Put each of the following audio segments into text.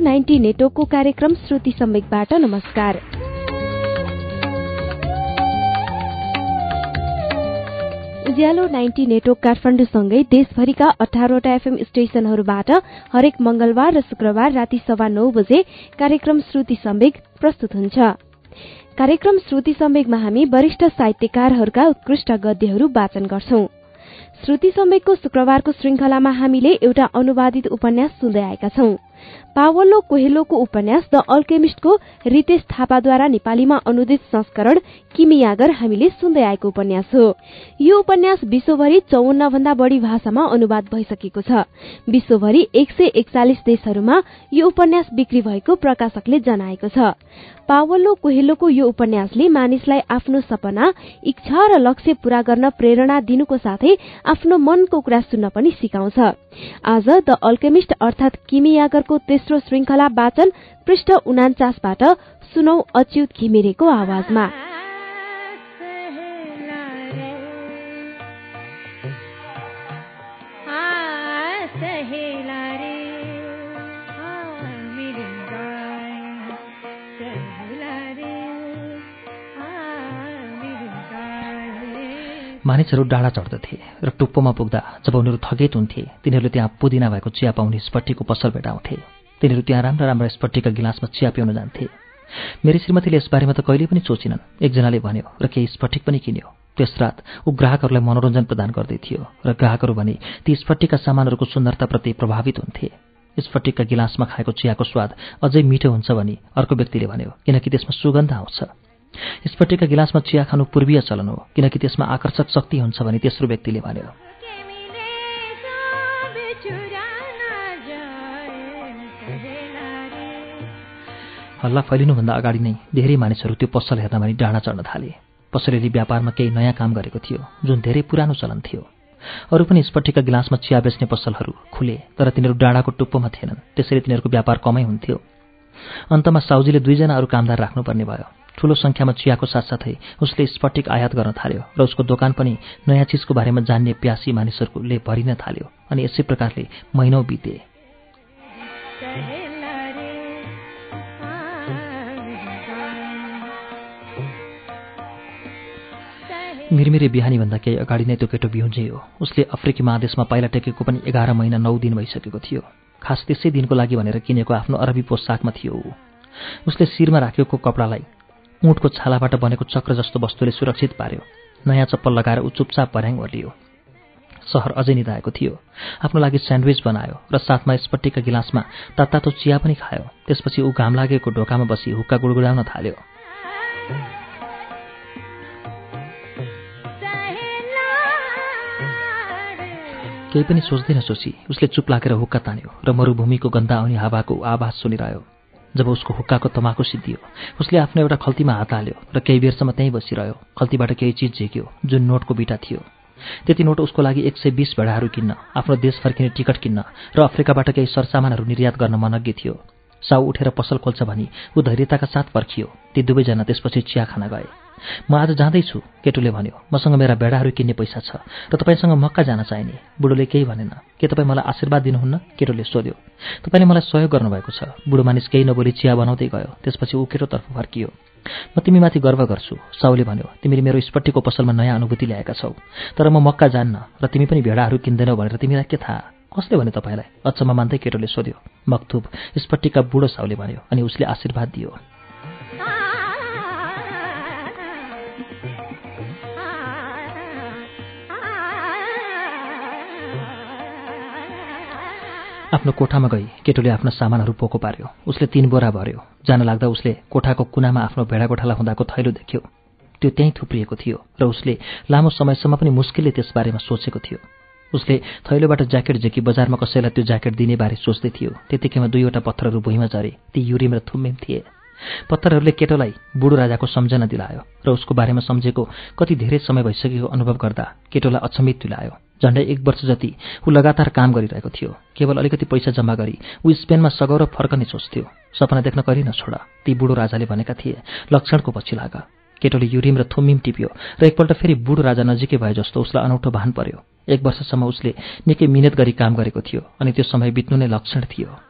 Ninety नेटवर्कको कार्यक्रम श्रुति सम्वेकबाट नमस्कार। उज्यालो नाइन्टी नेटवर्क काठमाडौँसँगै देशभरिका अठारवटा एफएम स्टेशनहरूबाट हरेक मंगलबार र शुक्रबार राति सवा नौ बजे कार्यक्रम श्रुति सम्वेक प्रस्तुत हुन्छ। कार्यक्रम श्रुति सम्वेकमा हामी वरिष्ठ साहित्यकारहरूका उत्कृष्ट गद्यहरू वाचन गर्छौं। श्रुति सम्वेकको शुक्रबारको श्रृंखलामा हामीले एउटा अनुवादित उपन्यास सुन्दै आएका छौं। पावल्लो कोहेलोको उपन्यास द अल्केमिस्टको रितेश थापाद्वारा नेपालीमा अनुदित संस्करण किमियागर हामीले सुन्दै आएको उपन्यास हो। यो उपन्यास विश्वभरि चौवन्न भन्दा बढ़ी भाषामा अनुवाद भइसकेको छ। विश्वभरि एक सय एकचालिस देशहरूमा यो उपन्यास बिक्री भएको प्रकाशकले जनाएको छ। पावल्लो कोहेलोको यो उपन्यासले मानिसलाई आफ्नो सपना इच्छा र लक्ष्य पूरा गर्न प्रेरणा दिनुको साथै आफ्नो मनको कुरा सुन्न पनि सिकाउँछ। आज द अल्केमिस्ट अर्थात किमियागरको तेस्रो श्रृंखला वाचन पृष्ठ उनाचासबाट सुनौ अच्युत घिमिरेको आवाजमा। मानिसहरू डाँडा चढ्दथे र टुप्पोमा पुग्दा जब उनीहरू थगेत हुन्थे तिनीहरूले त्यहाँ पुदिना भएको चिया पाउने स्पट्टीको पसल भेटाउँथे। तिनीहरू त्यहाँ राम्रा राम्रा स्पट्टीका गिलासमा चिया पिउन जान्थे। मेरी श्रीमतीले यसबारेमा त कहिले पनि सोचिनन्। एकजनाले भन्यो र केही स्फटिक पनि किन्यो। त्यस रात ऊ ग्राहकहरूलाई मनोरञ्जन प्रदान गर्दै थियो र ग्राहकहरू भने ती स्फटिकका सामानहरूको सुन्दरताप्रति प्रभावित हुन्थे। स्फटिकका गिलासमा खाएको चियाको स्वाद अझै मिठो हुन्छ भनी अर्को व्यक्तिले भन्यो किनकि त्यसमा सुगन्ध आउँछ। स्फटिकका गिलासमा चिया खानु पूर्वीय चलन हो किनकि त्यसमा आकर्षक शक्ति हुन्छ भने तेस्रो व्यक्तिले भन्यो हल्ला फैलिनुभन्दा अगाडि नै धेरै मानिसहरू त्यो पसल हेर्न भनी डाँडा चढ्न थाले। पसलेले व्यापारमा केही नयाँ काम गरेको थियो जुन धेरै पुरानो चलन थियो। अरू पनि स्पट्टिका गिलासमा चिया बेच्ने पसलहरू खुले तर तिनीहरू डाँडाको टुप्पोमा थिएनन् त्यसैले तिनीहरूको व्यापार कमै हुन्थ्यो। अन्तमा साउजीले दुईजना अरू कामदार राख्नुपर्ने भयो। ठूलो संख्यामा चियाको साथसाथै उसले स्फटिक आयात गर्न थाल्यो र उसको दोकान पनि नयाँ चिजको बारेमा जान्ने प्यासी मानिसहरूले भरिन थाल्यो अनि यसै प्रकारले महिनौ बिते। मिरमिरे बिहानीभन्दा केही अगाडि नै त्यो केटो हो। उसले अफ्रिकी महादेशमा पाइला टेकेको पनि एघार महिना नौ दिन भइसकेको थियो। खास त्यसै दिनको लागि भनेर किनेको आफ्नो अरबी पोसाकमा थियो उसले शिरमा राखेको कपडालाई उँटको छालाबाट बनेको चक्र जस्तो वस्तुले सुरक्षित पार्यो। नयाँ चप्पल लगाएर ऊ चुपचाप पर्याङ ओर्लियो। सहर अझै निधाएको थियो। आफ्नो लागि स्यान्डविच बनायो र साथमा स्पट्टीका गिलासमा तातो चिया पनि खायो। त्यसपछि ऊ घाम लागेको ढोकामा बसी हुक्का गुडगुडाउन थाल्यो। केही पनि सोच्दै नसोची उसले चुप लागेर हुक्का तान्यो र मरुभूमिको गन्दा आउने हावाको आवाज सुनिरह्यो। जब उसको हुक्काको तमाको सिद्धियो। उसले आफ्नो एउटा खल्तीमा हात हाल्यो र केही बेरसम्म त्यहीँ बसिरह्यो। खल्तीबाट केही चिज झेक्यो जुन नोटको बिटा थियो। त्यति नोट उसको लागि एक सय बिस भेडाहरू किन्न आफ्नो देश फर्किने टिकट किन्न र अफ्रिकाबाट केही सरसामानहरू निर्यात गर्न मनज्ञ थियो। साउ उठेर पसल खोल्छ भनी ऊ धैर्यताका साथ पर्खियो। ती दुवैजना त्यसपछि चिया खान गए। म आज जाँदैछु केटुले भन्यो। मसँग मेरा भेडाहरू किन्ने पैसा छ र तपाईँसँग मक्का जान चाहिने। बुढोले केही भनेन। के तपाईँ मलाई आशीर्वाद दिनुहुन्न? केटोले सोध्यो। तपाईँले मलाई सहयोग गर्नुभएको छ। बुढो मानिस केही नबोली चिया बनाउँदै गयो। त्यसपछि ऊ केटोतर्फ फर्कियो। म तिमीमाथि गर्व गर्छु साउले भन्यो। तिमीले मेरो स्पट्टीको पसलमा नयाँ अनुभूति ल्याएका छौ। तर म मक्का जान्न र तिमी पनि भेडाहरू किन्दैनौ भनेर तिमीलाई के थाहा? कसले भने तपाईँलाई? अचम्म मान्दै केटोले सोध्यो। मक्थुब स्पट्टीका बुढो साउले भन्यो अनि उसले आशीर्वाद दियो। आफ्नो कोठामा गई। केटोले आफ्ना सामानहरू पोको पार्यो। उसले तीन बोरा भर्यो। जान लाग्दा उसले कोठाको कुनामा आफ्नो भेडागोठाला हुँदाको थैलो देख्यो। त्यो त्यहीँ थुप्रिएको थियो र उसले लामो समयसम्म पनि मुस्किलले त्यसबारेमा सोचेको थियो। उसले थैलोबाट ज्याकेट झेकी बजारमा कसैलाई त्यो ज्याकेट दिने बारे सोच्दै थियो। त्यतिकैमा दुईवटा पत्थरहरू भुइँमा झरे। ती युरिम र थुम्मिम थिए। पत्थरहरूले केटोलाई बुढो राजाको सम्झना दिलायो र उसको बारेमा सम्झेको कति धेरै समय भइसकेको अनुभव गर्दा केटोलाई अचम्मित दिलायो झन्डै एक वर्ष जति ऊ लगातार काम गरिरहेको थियो। केवल अलिकति पैसा जम्मा गरी ऊ स्पेनमा सगौर फर्कने सोच्थ्यो सपना देख्न करि नछोड। ती बुढो राजाले भनेका थिए लक्षणको पछि लाग। केटोले युरिम र थुमिम टिप्यो र एकपल्ट फेरि बुढो राजा नजिकै भए जस्तो उसलाई अनौठो भान पर्यो। एक वर्षसम्म उसले निकै मिहिनेत गरी काम गरेको थियो अनि त्यो समय बित्नु नै लक्षण थियो।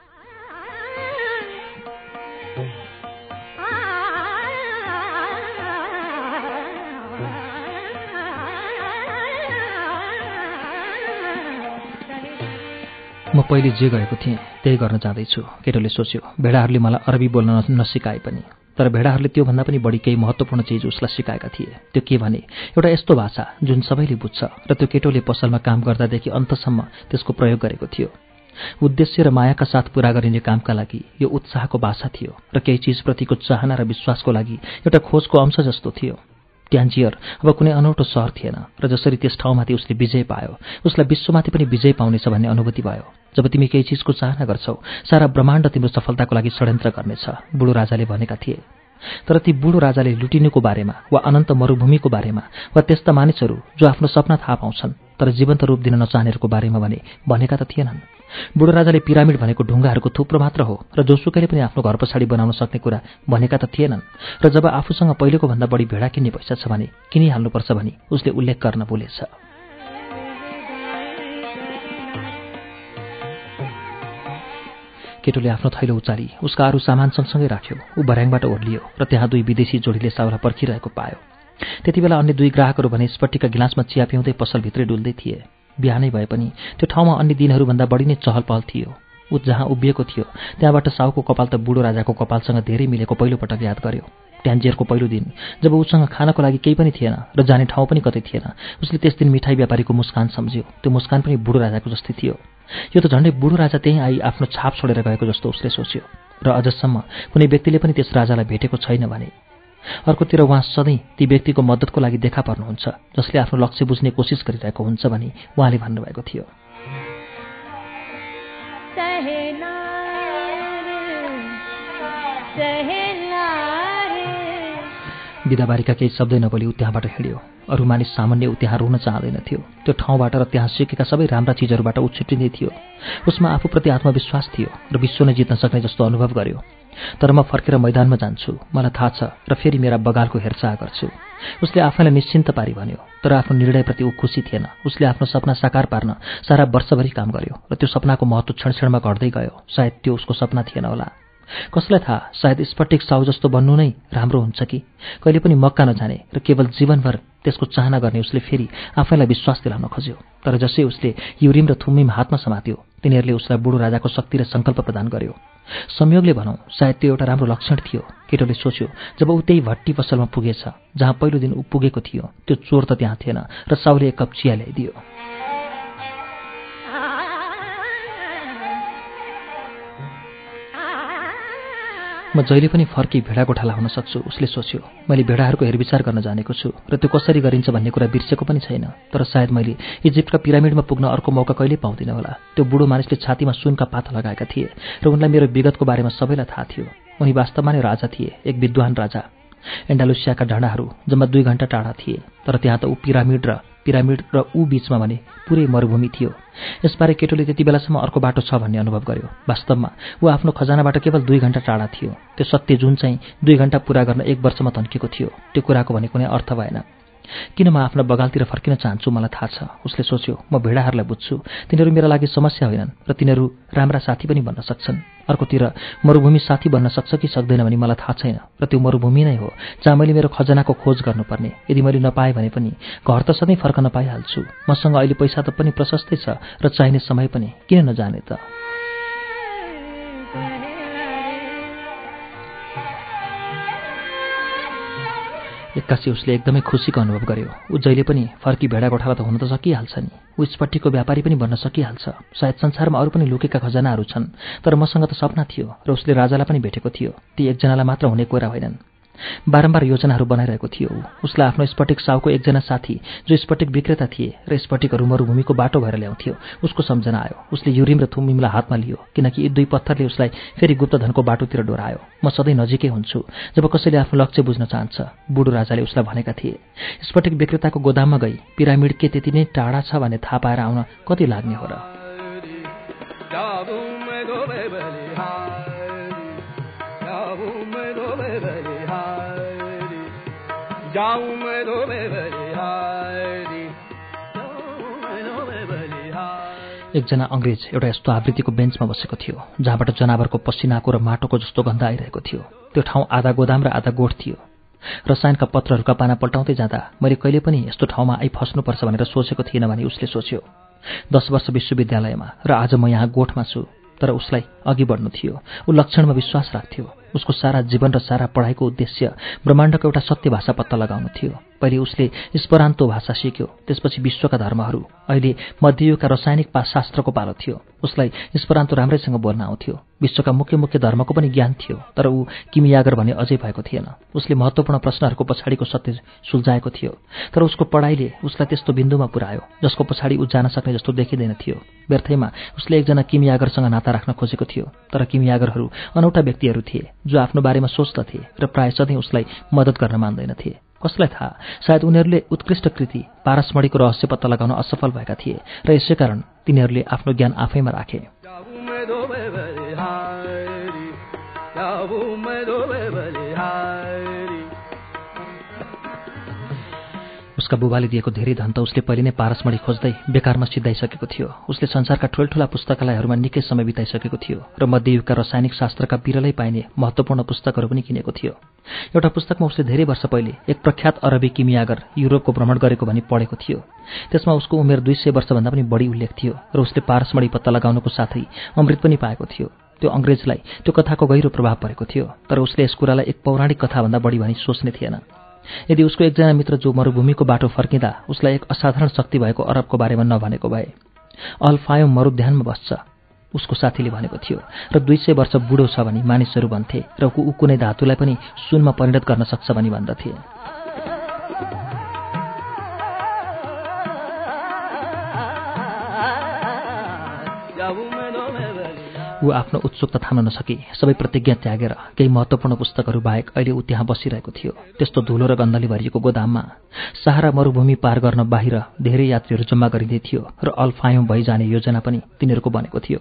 पहिले जे गएको थिएँ त्यही गर्न जाँदैछु। केटोले सोच्यो भेडाहरूले मलाई अरबी बोल्न नसिकाए पनि। तर भेडाहरूले त्योभन्दा पनि बढी केही महत्त्वपूर्ण चिज उसलाई सिकाएका थिए। त्यो के भने एउटा यस्तो भाषा जुन सबैले बुझ्छ र त्यो केटोले पसलमा काम गर्दादेखि अन्तसम्म त्यसको प्रयोग गरेको थियो। उद्देश्य र मायाका साथ पूरा गरिने कामका लागि यो उत्साहको भाषा थियो र केही चिजप्रतिको चाहना र विश्वासको लागि एउटा खोजको अंश जस्तो थियो। ट्यान्जियर अब कुनै अनौठो सहर थिएन र जसरी त्यस ठाउँमाथि उसले विजय पायो उसलाई विश्वमाथि पनि विजय पाउनेछ भन्ने अनुभूति भयो। जब तिमी केही चिजको चाहना गर्छौ सारा ब्रह्माण्ड तिम्रो सफलताको लागि षड्यन्त्र गर्नेछ बुढो राजाले भनेका थिए। तर ती बुढो राजाले लुटिनुको बारेमा वा अनन्त मरुभूमिको बारेमा वा त्यस्ता मानिसहरू जो आफ्नो सपना थाहा पाउँछन् तर जीवन्त रूप दिन नचाहनेहरूको बारेमा भने भनेका त थिएनन्। बुढो राजाले पिरामिड भनेको ढुङ्गाहरूको थुप्रो मात्र हो र जोसुकैले पनि आफ्नो घर पछाडि बनाउन सक्ने कुरा भनेका त थिएनन्। र जब आफूसँग पहिलेको भन्दा बढी भेडा किन्ने पैसा छ भने किनिहाल्नुपर्छ भनी उसले उल्लेख गर्न बोलेछ। केटोले आफ्नो थैलो उचाली उसका अरू सामान सँगसँगै राख्यो। ऊ भर्याङबाट ओर्लियो र त्यहाँ दुई विदेशी जोडीले साउला पर्खिरहेको पायो। त्यति बेला अन्य दुई ग्राहकहरू भने स्पट्टिका गिलासमा चिया पिउँदै पसलभित्रै डुल्दै थिए। बिहानै भए पनि त्यो ठाउँमा अन्य दिनहरूभन्दा बढी नै चहल पहल थियो। ऊ जहाँ उभिएको थियो त्यहाँबाट साउको कपाल त बुढो राजाको कपालसँग धेरै मिलेको पहिलोपटक याद गर्यो। ट्यान्जियरको पहिलो दिन जब उसँग खानको लागि केही पनि थिएन र जाने ठाउँ पनि कतै थिएन उसले त्यस दिन मिठाई व्यापारीको मुस्कान सम्झ्यो। त्यो मुस्कान पनि बुढो राजाको जस्तै थियो। यो त झन्डै बुढो राजा त्यहीँ आई आफ्नो छाप छोडेर गएको जस्तो उसले सोच्यो। र अझसम्म कुनै व्यक्तिले पनि त्यस राजालाई भेटेको छैन भने अर्कोतिर उहाँ सधैँ ती व्यक्तिको मद्दतको लागि देखा पर्नुहुन्छ जसले आफ्नो लक्ष्य बुझ्ने कोसिस गरिरहेको हुन्छ भनी उहाँले भन्नुभएको थियो। बिदाबारीका केही शब्दै नबोली ऊ त्यहाँबाट हिँड्यो। अरू मानिस सामान्य ऊ त्यहाँ रुन चाहँदैनथ्यो त्यो ठाउँबाट र त्यहाँ सिकेका सबै राम्रा चिजहरूबाट ऊ छुट्टिँदै थियो। उसमा आफूप्रति आत्मविश्वास थियो र विश्व नै जित्न सक्ने जस्तो अनुभव गर्यो। तर म फर्केर मैदानमा जान्छु। मलाई थाहा छ र फेरि मेरा बगालको हेरचाह गर्छु। उसले आफैलाई निश्चिन्त पारी भन्यो तर आफ्नो निर्णयप्रति ऊ खुसी थिएन। उसले आफ्नो सपना साकार पार्न सारा वर्षभरि काम गर्यो र त्यो सपनाको महत्व क्षण क्षणमा घट्दै गयो। सायद त्यो उसको सपना थिएन होला। कसलाई थाहा? सायद स्पटिक साउ जस्तो बन्नु नै राम्रो हुन्छ कि? कहिले पनि मक्का नजाने र केवल जीवनभर त्यसको चाहना गर्ने उसले फेरि आफैलाई विश्वास दिलाउन खोज्यो। तर जसै उसले युरिम र थुम्मिम हातमा समात्यो तिनीहरूले उसलाई बुढो राजाको शक्ति र सङ्कल्प प्रदान गर्यो। संयोगले भनौँ सायद त्यो एउटा राम्रो लक्षण थियो। केटोले सोच्यो जब ऊ त्यही भट्टी पसलमा पुगेछ जहाँ पहिलो दिन ऊ पुगेको थियो त्यो चोर त त्यहाँ थिएन र साउले एक कप चिया ल्याइदियो। म जहिले पनि फर्की भेडा गोठाला हुन सक्छु उसले सोच्यो मैले भेडाहरूको हेरविचार गर्न जानेको छु र त्यो कसरी गरिन्छ भन्ने कुरा बिर्सेको पनि छैन तर सायद मैले इजिप्टका पिरामिडमा पुग्न अर्को मौका कहिले पाउँदिनँ होला। त्यो बुढो मानिसले छातीमा सुनका पाता लगाएका थिए र उनलाई मेरो विगतको बारेमा सबैलाई थाहा थियो। उनी वास्तवमा नै राजा थिए एक विद्वान राजा। एन्डालुसियाका डाँडाहरू जम्मा दुई घन्टा टाढा थिए तर त्यहाँ त ऊ पिरामिड र पिरामिड र ऊ बीचमा भने पुरै मरुभूमि थियो। यसबारे केटोले त्यति बेलासम्म अर्को बाटो छ भन्ने अनुभव गर्यो। वास्तवमा ऊ आफ्नो खजानाबाट केवल दुई घन्टा टाढा थियो। त्यो सत्य जुन चाहिँ दुई घन्टा पुरा गर्न एक वर्षमा तन्किएको थियो त्यो कुराको भने कुनै अर्थ भएन। किन म आफ्ना बगालतिर फर्किन चाहन्छु मलाई थाहा छ। उसले सोच्यो म भेडाहरूलाई बुझ्छु। तिनीहरू मेरा लागि समस्या होइनन् र तिनीहरू राम्रा साथी पनि बन्न सक्छन्। अर्कोतिर मरुभूमि साथी बन्न सक्छ कि सक्दैन भने मलाई थाहा छैन र त्यो मरुभूमि नै हो जहाँ मैले मेरो खजनाको खोज गर्नुपर्ने। यदि मैले नपाएँ भने पनि घर त सधैँ फर्कन पाइहाल्छु। मसँग अहिले पैसा त पनि प्रशस्तै छ र चाहिने समय पनि किन नजाने त? एक्कासी उसले एकदमै खुसीको अनुभव गर्यो। ऊ जहिले पनि फर्की भेडा गोठाला त हुन त सकिहाल्छ नि। ऊ यसपट्टिको व्यापारी पनि बन्न सकिहाल्छ। सायद संसारमा अरू पनि लुकेका खजनाहरू छन् तर मसँग त सपना थियो र उसले राजालाई पनि भेटेको थियो। ती एकजनालाई मात्र हुने कुरा होइनन्। बारम्बार योजनाहरू बनाइरहेको थियो। उसलाई आफ्नो स्पटिक साउको एकजना साथी जो स्पटिक विक्रेता थिए र स्पटिकहरू मरुभूमिको बाटो भएर ल्याउँथ्यो। उसको सम्झना आयो। उसले युरिम र थुमिमलाई हातमा लियो किनकि यी दुई पत्थरले उसलाई फेरि गुप्तधनको बाटोतिर डोरायो। म सधैँ नजिकै हुन्छु जब कसैले आफ्नो लक्ष्य बुझ्न चाहन्छ बुढो राजाले उसलाई भनेका थिए। स्पटिक विक्रेताको गोदाममा गई पिरामिड के त्यति नै टाढा छ भन्ने थाहा पाएर आउन कति लाग्ने हो र। एकजना अङ्ग्रेज एउटा यस्तो आवृत्तिको बेन्चमा बसेको थियो जहाँबाट जनावरको पसिनाको र माटोको जस्तो गन्ध आइरहेको थियो। त्यो ठाउँ आधा गोदाम र आधा गोठ थियो। रसायनका पत्रहरूका पाना पल्टाउँदै जाँदा मैले कहिले पनि यस्तो ठाउँमा आइफस्नुपर्छ भनेर सोचेको थिइनँ भने उसले सोच्यो। दस वर्ष विश्वविद्यालयमा र आज म यहाँ गोठमा छु तर उसलाई अघि बढ्नु थियो। ऊ लक्षणमा विश्वास राख्थ्यो। उसको सारा जीवन र सारा पढाइको उद्देश्य ब्रह्माण्डको एउटा सत्य भाषा पत्ता लगाउनु थियो। पहिले उसले स्परान्तो भाषा सिक्यो त्यसपछि विश्वका धर्महरू। अहिले मध्ययुगका रासायनिक शास्त्रको पालो थियो। उसलाई स्परान्तो राम्रैसँग बोल्न आउँथ्यो। विश्वका मुख्य मुख्य धर्मको पनि ज्ञान थियो तर ऊ किमियागर भने अझै भएको थिएन। उसले महत्त्वपूर्ण प्रश्नहरूको पछाडिको सत्य सुल्झाएको थियो। तर उसको पढाइले उसलाई त्यस्तो बिन्दुमा पुर्यायो जसको पछाडि ऊ जान सक्ने जस्तो देखिँदैन थियो। व्यर्थैमा उसले एकजना किमियागरसँग नाता राख्न खोजेको थियो तर किमियागरहरू अनौठा व्यक्तिहरू थिए। जो आफ्नो बारेमा सोच्दथे र प्राय सधैँ उसलाई मद्दत गर्न मान्दैनथे कसलाई थाहा? सायद उनीहरूले उत्कृष्ट कृति पारसमणीको रहस्य पत्ता लगाउन असफल भएका थिए र यसै कारण तिनीहरूले आफ्नो ज्ञान आफैमा राखे। उसका बुबाले दिएको धेरै धन त उसले पहिले नै पारसमणि खोज्दै बेकारमा सिद्धाइसकेको थियो। उसले संसारका ठुल्ठुला पुस्तकालयहरूमा निकै समय बिताइसकेको थियो र मध्ययुगका रासायनिक शास्त्रका बिरलै पाइने महत्त्वपूर्ण पुस्तकहरू पनि किनेको थियो। एउटा पुस्तकमा उसले धेरै वर्ष पहिले एक प्रख्यात अरबी किमियागर युरोपको भ्रमण गरेको भनी पढेको थियो। त्यसमा उसको उमेर दुई सय वर्षभन्दा पनि बढी उल्लेख थियो र उसले पारसमणि पत्ता लगाउनुको साथै अमृत पनि पाएको थियो। त्यो अङ्ग्रेजलाई त्यो कथाको गहिरो प्रभाव परेको थियो तर उसले यस कुरालाई एक पौराणिक कथाभन्दा बढी भनी सोच्ने थिएन। यदि उसको एकजना मित्र जो मरुभूमिको बाटो फर्किँदा उसलाई एक असाधारण शक्ति भएको अरबको बारेमा नभनेको भए अल्फायोम मरुध्यानमा बस्छ। उसको साथीले भनेको थियो र दुई सय वर्ष बुढो छ भने मानिसहरू भन्थे र ऊ कुनै धातुलाई पनि सुनमा परिणत गर्न सक्छ भनी भन्दथे। ऊ आफ्नो उत्सुकता थाम्न नसकी। सबै प्रतिज्ञा त्यागेर केही महत्त्वपूर्ण पुस्तकहरू बाहेक अहिले ऊ त्यहाँ बसिरहेको थियो। त्यस्तो धुलो र गन्धले भरिएको गोदाममा सहारा मरुभूमि पार गर्न बाहिर धेरै यात्रीहरू जम्मा गरिँदै थियो र अल्फायौँ भइजाने योजना पनि तिनीहरूको बनेको थियो।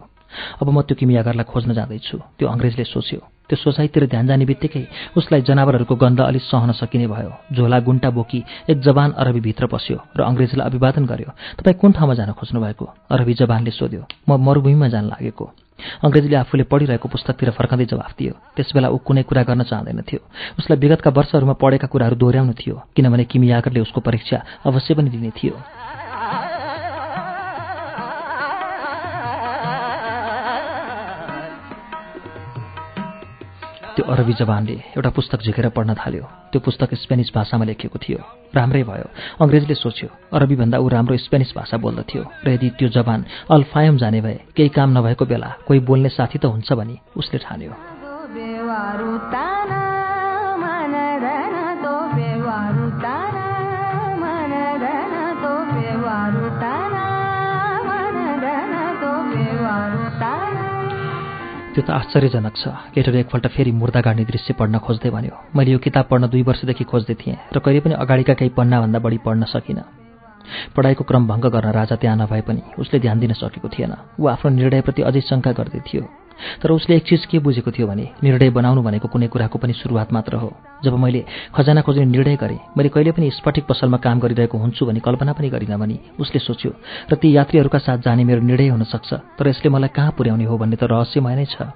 अब म त्यो किमियागरलाई खोज्न जाँदैछु त्यो अङ्ग्रेजले सोच्यो। त्यो सोसाइटीतिर ध्यान जाने बित्तिकै उसलाई जनावरहरूको गन्ध अलिक सहन सकिने भयो। झोला गुन्टा बोकी एक जवान अरबी भित्र पस्यो र अङ्ग्रेजलाई अभिवादन गर्यो तपाईँ कुन ठाउँमा जान खोज्नु भएको अरबी जवानले सोध्यो म मरुभूमिमा जान लागेको। अङ्ग्रेजीले आफूले पढिरहेको पुस्तकतिर फर्काउँदै जवाफ दियो। त्यसबेला ऊ कुनै कुरा गर्न चाहँदैनथ्यो उसलाई विगतका वर्षहरूमा पढेका कुराहरू दोहोऱ्याउनु थियो किनभने किमियागरले उसको परीक्षा अवश्य पनि दिने थियो। त्यो अरबी जवानले एउटा पुस्तक झिकेर पढ्न थाल्यो। त्यो पुस्तक स्पेनिस भाषामा लेखिएको थियो। राम्रै भयो। अङ्ग्रेजले सोच्यो अरबीभन्दा ऊ राम्रो स्पेनिस भाषा बोल्दथ्यो र यदि त्यो जवान अल्फायम जाने भए केही काम नभएको बेला कोही बोल्ने साथी त हुन्छ भनी उसले ठान्यो। त्यो त आश्चर्यजनक छ। केटोले एकपल्ट फेरि मुर्दा गाड्ने दृश्य पढ्न खोज्दै भन्यो। मैले यो किताब पढ्न दुई वर्षदेखि खोज्दै थिएँ र कहिले पनि अगाडिका केही पन्नाभन्दा बढी पढ्न सकिनँ। पढाइको क्रम भङ्ग गर्न राजा त्यहाँ नभए पनि उसले ध्यान दिन सकेको थिएन। ऊ आफ्नो निर्णयप्रति अझै शङ्का गर्दै थियो। तर उसले एक चिज के बुझेको थियो भने निर्णय बनाउनु भनेको कुनै कुराको पनि सुरुवात मात्र हो। जब मैले खजाना खोज्ने निर्णय गरेँ मैले कहिले पनि स्फटिक पसलमा काम गरिरहेको हुन्छु भनी कल्पना पनि गरिनँ भने उसले सोच्यो र ती यात्रीहरूका साथ जाने मेरो निर्णय हुन सक्छ तर यसले मलाई कहाँ पुर्याउने हो भन्ने त रहस्यमय नै छ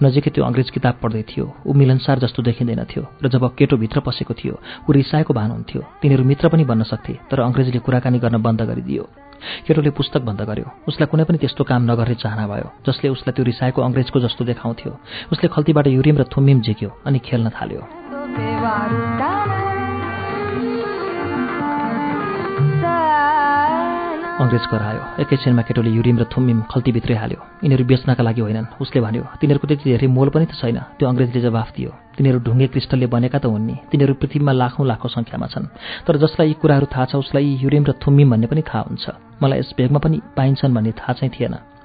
नजिकै त्यो अङ्ग्रेज किताब पढ्दै थियो ऊ मिलनसार जस्तो देखिँदैन थियो र जब केटो भित्र पसेको थियो ऊ रिसाएको भान हुन्थ्यो तिनीहरू मित्र पनि बन्न सक्थे तर अङ्ग्रेजले कुराकानी गर्न बन्द गरिदियो। केटोले पुस्तक बन्द गर्यो। उसलाई कुनै पनि त्यस्तो काम नगर्ने चाहना भयो जसले उसलाई त्यो रिसाएको अङ्ग्रेजको जस्तो देखाउँथ्यो। उसले खल्तीबाट युरिम र थुम्मिम झिक्यो अनि खेल्न थाल्यो। अङ्ग्रेज करायो। एकैछिनमा केटोले युरिम र थुम्मिम खल्तीभित्रै हाल्यो। यिनीहरू बेच्नका लागि होइनन् उसले भन्यो तिनीहरूको त्यति धेरै मोल पनि त छैन। त्यो अङ्ग्रेजले जवाफ दियो। तिनीहरू ढुङ्गे क्रिस्टलले बनेका त हुन् नि। तिनीहरू पृथ्वीमा लाखौँ लाखौँ सङ्ख्यामा छन्। तर जसलाई यी कुराहरू थाहा छ उसलाई युरिम र थुम्मिम भन्ने पनि थाहा हुन्छ। मलाई यस भेगमा पनि पाइन्छन् भन्ने थाहा चाहिँ थिएन।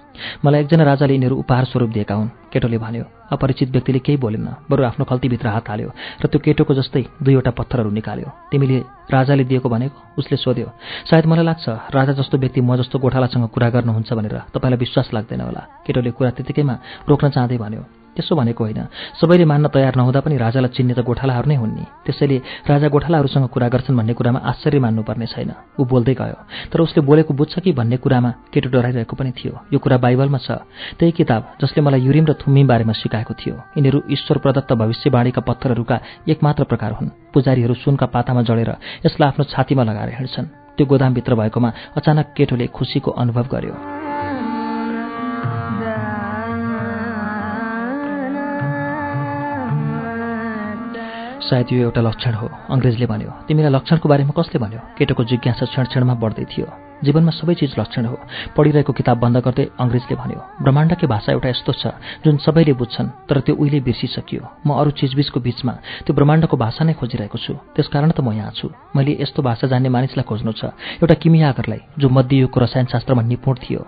मलाई एकजना राजाले यिनीहरू उपहार स्वरूप दिएका हुन्। केटोले भन्यो अपरिचित व्यक्तिले केही बोलेन। बरु आफ्नो खल्तीभित्र हात हाल्यो र त्यो केटोको जस्तै दुईवटा पत्थरहरू निकाल्यो। तिमीले राजाले दिएको भनेको? उसले सोध्यो सायद मलाई लाग्छ राजा जस्तो व्यक्ति म जस्तो गोठालासँग कुरा गर्नुहुन्छ भनेर तपाईँलाई विश्वास लाग्दैन होला। केटोले कुरा त्यतिकैमा रोक्न चाहँदै भन्यो त्यसो भनेको होइन। सबैले मान्न तयार नहुँदा पनि राजालाई चिन्ने त गोठालाहरू नै हुन् नि। त्यसैले राजा गोठालाहरूसँग कुरा गर्छन् भन्ने कुरामा आश्चर्य मान्नुपर्ने छैन। ऊ बोल्दै गयो तर उसले बोलेको बुझ्छ कि? भन्ने कुरामा केटो डराइरहेको पनि थियो। यो कुरा बाइबलमा छ। त्यही किताब जसले मलाई युरिम र थुम्मी बारेमा सिकाएको थियो। यिनीहरू ईश्वर प्रदत्त भविष्यवाणीका पत्थरहरूका एकमात्र प्रकार हुन्। पुजारीहरू सुनका पातामा जडेर यसलाई आफ्नो छातीमा लगाएर हिँड्छन्। त्यो गोदामभित्र भएकोमा अचानक केटोले खुसीको अनुभव गर्यो। सायद यो एउटा लक्षण हो अङ्ग्रेजले भन्यो। तिमीलाई लक्षणको बारेमा कसले भन्यो? केटोको जिज्ञासा क्षण क्षणमा बढ्दै थियो। जीवनमा सबै चिज लक्षण हो। पढिरहेको किताब बन्द गर्दै अङ्ग्रेजले भन्यो ब्रह्माण्डकै भाषा एउटा यस्तो छ जुन सबैले बुझ्छन् तर त्यो उहिले बिर्सिसकियो। म अरू चिजबिजको बिचमा त्यो ब्रह्माण्डको भाषा नै खोजिरहेको छु। त्यसकारण त म यहाँ छु। मैले यस्तो भाषा जान्ने मानिसलाई खोज्नु छ। एउटा किमियागरलाई जो मध्ययुगको रसायनशास्त्रमा निपुण थियो।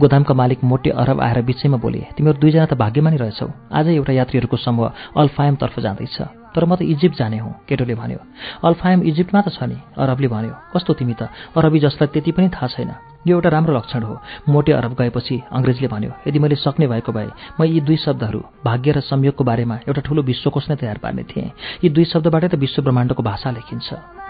गोदामका मालिक मोटे अरब आएर बिचैमा बोले तिमीहरू दुईजना त भाग्यमानी रहेछौ। आजै एउटा यात्रीहरूको समूह अल्फायमतर्फ जाँदैछ। तर म त इजिप्ट जाने हुँ केटोले भन्यो। अल्फायम इजिप्टमा त छ नि अरबले भन्यो। कस्तो तिमी त? अरबी जसलाई त्यति पनि थाहा छैन। यो एउटा राम्रो लक्षण हो। मोटे अरब गएपछि अङ्ग्रेजले भन्यो यदि मैले सक्ने भएको भए म यी दुई शब्दहरू भाग्य र संयोगको बारेमा एउटा ठुलो विश्वकोश नै तयार पार्ने थिएँ। यी दुई शब्दबाटै त विश्व ब्रह्माण्डको भाषा लेखिन्छ।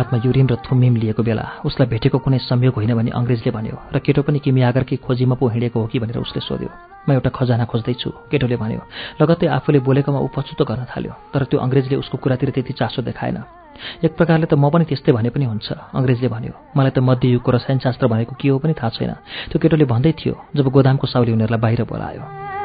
हातमा युरिन र थुम्मिम लिएको बेला उसलाई भेटेको कुनै संयोग होइन भने अङ्ग्रेजले भन्यो र केटो पनि किमियागरकै खोजीमा पो हिँडेको हो कि भनेर उसले सोध्यो। म एउटा खजाना खोज्दैछु केटोले भन्यो। लगत्तै आफूले बोलेकोमा ऊ गर्न थाल्यो तर त्यो अङ्ग्रेजले उसको कुरातिर त्यति चासो देखाएन। एक प्रकारले त म पनि त्यस्तै भने पनि हुन्छ अङ्ग्रेजले भन्यो। मलाई त मध्ययुगको रसायनशास्त्र भनेको के हो पनि थाहा छैन। त्यो केटोले भन्दै थियो जब गोदामको साउली उनीहरूलाई बाहिर बोलायो।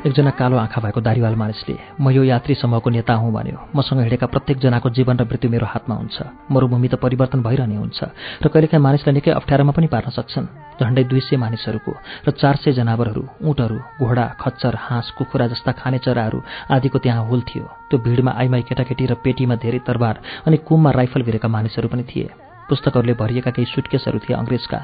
एकजना कालो आँखा भएको दारीवाल मानिसले म यो यात्री समूहको नेता हुँ भन्यो। मसँग हिँडेका प्रत्येकजनाको जीवन र मृत्यु मेरो हातमा हुन्छ। मरुभूमि त परिवर्तन भइरहने हुन्छ र कहिलेकाहीँ मानिसलाई निकै अप्ठ्यारोमा पनि पार्न सक्छन्। झन्डै दुई सय मानिसहरूको र चार सय जनावरहरू ऊँटहरू घोडा खच्चर हाँस कुखुरा जस्ता खाने चराहरू आदिको त्यहाँ हुल थियो। त्यो भिडमा आइमाई केटाकेटी र पेटीमा धेरै तरबार अनि कुममा राइफल भिरेका मानिसहरू पनि थिए। पुस्तकहरूले भरिएका केही सुटकेसहरू थिए अङ्ग्रेजका।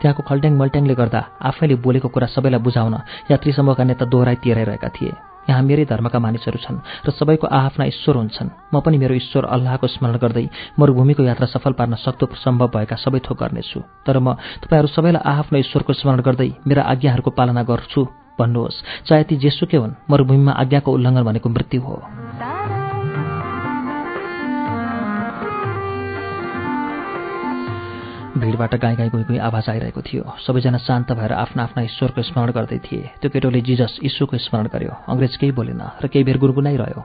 त्यहाँको खल्ट्याङ मल्ट्याङले गर्दा आफैले बोलेको कुरा सबैलाई बुझाउन यात्री समूहका नेता दोहोऱ्याइ तिराइरहेका थिए। यहाँ मेरै धर्मका मानिसहरू छन् र सबैको आआफ्ना ईश्वर हुन्छन्। म पनि मेरो ईश्वर अल्लाहको स्मरण गर्दै मरुभूमिको यात्रा सफल पार्न सक्दो सम्भव भएका सबै थोक गर्नेछु। तर म तपाईँहरू सबैलाई आआफ्नो ईश्वरको स्मरण गर्दै मेरा आज्ञाहरूको पालना गर्छु। भन्नुहोस् चाहे ती जेसुकै हुन् मरुभूमिमा आज्ञाको उल्लङ्घन भनेको मृत्यु हो। भिडबाट गाई गाई गुई आवाज आइरहेको थियो। सबैजना शान्त भएर आफ्ना आफ्ना ईश्वरको स्मरण गर्दै थिए। त्यो केटोले जिजस ईश्वरको स्मरण गर्यो। अङ्ग्रेज केही बोलेन र केही बेर गुनगुनाइरह्यो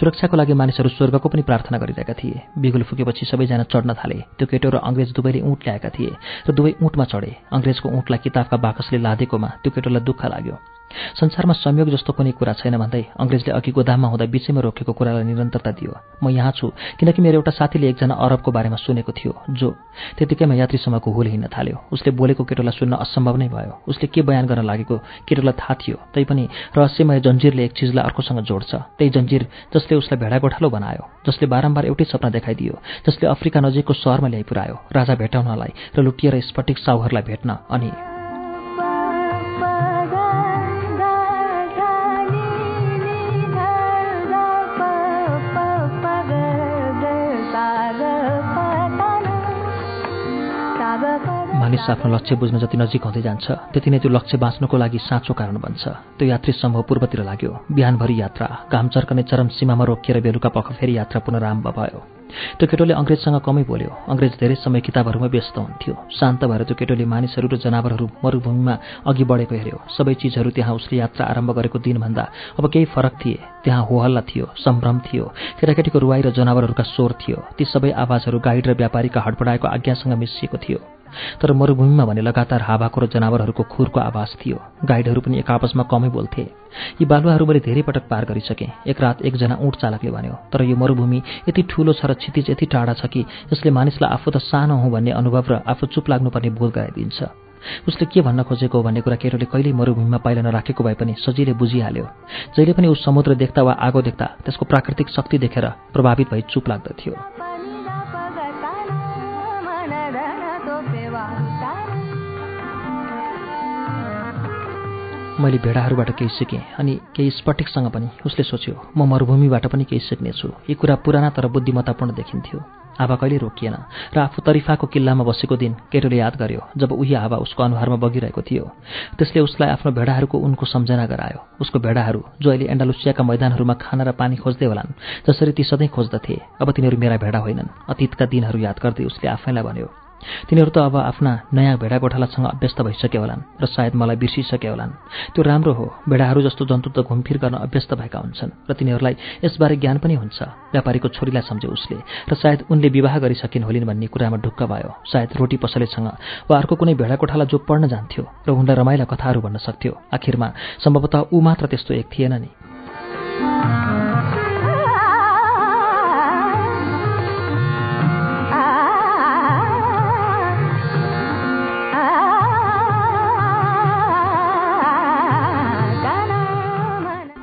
सुरक्षाको लागि मानिसहरू स्वर्गको पनि प्रार्थना गरिरहेका थिए। बिगुल फुकेपछि सबैजना चढ्न थाले। त्यो केटो र अङ्ग्रेज दुवैले ऊँट ल्याएका थिए र दुवै ऊँटमा चढे। अङ्ग्रेजको ऊँटलाई किताबका बाकसले लादेकोमा त्यो केटोलाई दुःख लाग्यो। संसारमा संयोग जस्तो कुनै कुरा छैन भन्दै अङ्ग्रेजले अघि गोदाममा हुँदा बिचैमा रोकेको कुरालाई निरन्तरता दियो। म यहाँ छु किनकि मेरो एउटा साथीले एकजना अरबको बारेमा सुनेको थियो जो त्यतिकैमा यात्रीसम्मको हुल हिँड्न थाल्यो। उसले बोलेको केटोलाई सुन्न असम्भव नै भयो। उसले के बयान गर्न लागेको केटोलाई थाहा थियो। तैपनि रहस्यमय जन्जिरले एक चिजलाई अर्कोसँग जोड्छ। त्यही जन्जिर जसले उसलाई भेडा गोठालो बनायो जसले बारम्बार एउटै सपना देखाइदियो जसले अफ्रिका नजिकको सहरमा ल्याइपुऱ्यायो राजा भेटाउनलाई र लुटिएर स्फटिक साउहरूलाई भेट्न अनि मानिस आफ्नो लक्ष्य बुझ्न जति नजिक हुँदै जान्छ त्यति नै त्यो लक्ष्य बाँच्नुको लागि साँचो कारण बन्छ। त्यो यात्री समूह पूर्वतिर लाग्यो। बिहानभरि यात्रा घाम चर्कने चरम सीमामा रोकिएर बेलुका पख फेरि यात्रा पुनरारम्भ भयो। त्यो केटोले अङ्ग्रेजसँग कमै बोल्यो। अङ्ग्रेज धेरै समय किताबहरूमा व्यस्त हुन्थ्यो। शान्त भएर त्यो केटोले मानिसहरू र जनावरहरू मरुभूमिमा अघि बढेको हेऱ्यो। सबै चिजहरू त्यहाँ उसले यात्रा आरम्भ गरेको दिनभन्दा अब केही फरक थिए। त्यहाँ होहल्ला थियो सम्भ्रम थियो। केटाकेटीको रुवाई र जनावरहरूका स्वर थियो। ती सबै आवाजहरू गाइड र व्यापारीका हडपडाएको आज्ञासँग मिसिएको थियो। तर मरुभूमिमा भने लगातार हावाको र जनावरहरूको खुरको आवाज थियो। गाइडहरू पनि एक आपसमा कमै बोल्थे। यी बालुवाहरू मैले धेरै पटक पार गरिसकेँ। एक रात एकजना ऊँट चालकले भन्यो तर यो मरुभूमि यति ठूलो छ र क्षितिज यति टाढा छ कि यसले मानिसलाई आफू त सानो हुँ भन्ने अनुभव र आफू चुप लाग्नुपर्ने बोध गराइदिन्छ। उसले के भन्न खोजेको भन्ने कुरा केटोले कहिल्यै मरुभूमिमा पाइला नराखेको भए पनि सजिलै बुझिहाल्यो। जहिले पनि उस समुद्र देख्दा वा आगो देख्दा त्यसको प्राकृतिक शक्ति देखेर प्रभावित भई चुप लाग्दथ्यो। मैले भेडाहरूबाट केही सिकेँ अनि केही स्फटिकसँग पनि उसले सोच्यो म मरुभूमिबाट पनि केही सिक्नेछु। यी कुरा पुराना तर बुद्धिमत्तापूर्ण देखिन्थ्यो। हावा कहिले रोकिएन? र आफू तरिफाको किल्लामा बसेको दिन केटोले याद गर्यो जब उही हावा उसको अनुहारमा बगिरहेको थियो। त्यसले उसलाई आफ्नो भेडाहरूको उनको सम्झना गरायो। उसको भेडाहरू जो अहिले एन्डालुसियाका मैदानहरूमा खाना र पानी खोज्दै होलान् जसरी ती सधैँ खोज्दथे अब तिनीहरू मेरा भेडा होइनन्। अतीतका दिनहरू याद गर्दै उसले आफैलाई भन्यो तिनीहरू त अब आफ्ना नयाँ भेडा गोठालासँग अभ्यस्त भइसके होलान् र सायद मलाई बिर्सिसके होलान् त्यो राम्रो हो भेडाहरू जस्तो जन्तु त घुमफिर गर्न अभ्यस्त भएका हुन्छन् र तिनीहरूलाई यसबारे ज्ञान पनि हुन्छ व्यापारीको छोरीलाई सम्झ्यो उसले र सायद उनले विवाह गरिसकिन् होलिन् भन्ने कुरामा ढुक्क भयो। सायद रोटी पसलेसँग वा अर्को कुनै भेडा कोठाला जो पढ्न जान्थ्यो र उनलाई रमाइला कथाहरू भन्न सक्थ्यो। आखिरमा सम्भवतः ऊ मात्र त्यस्तो एक थिएन नि।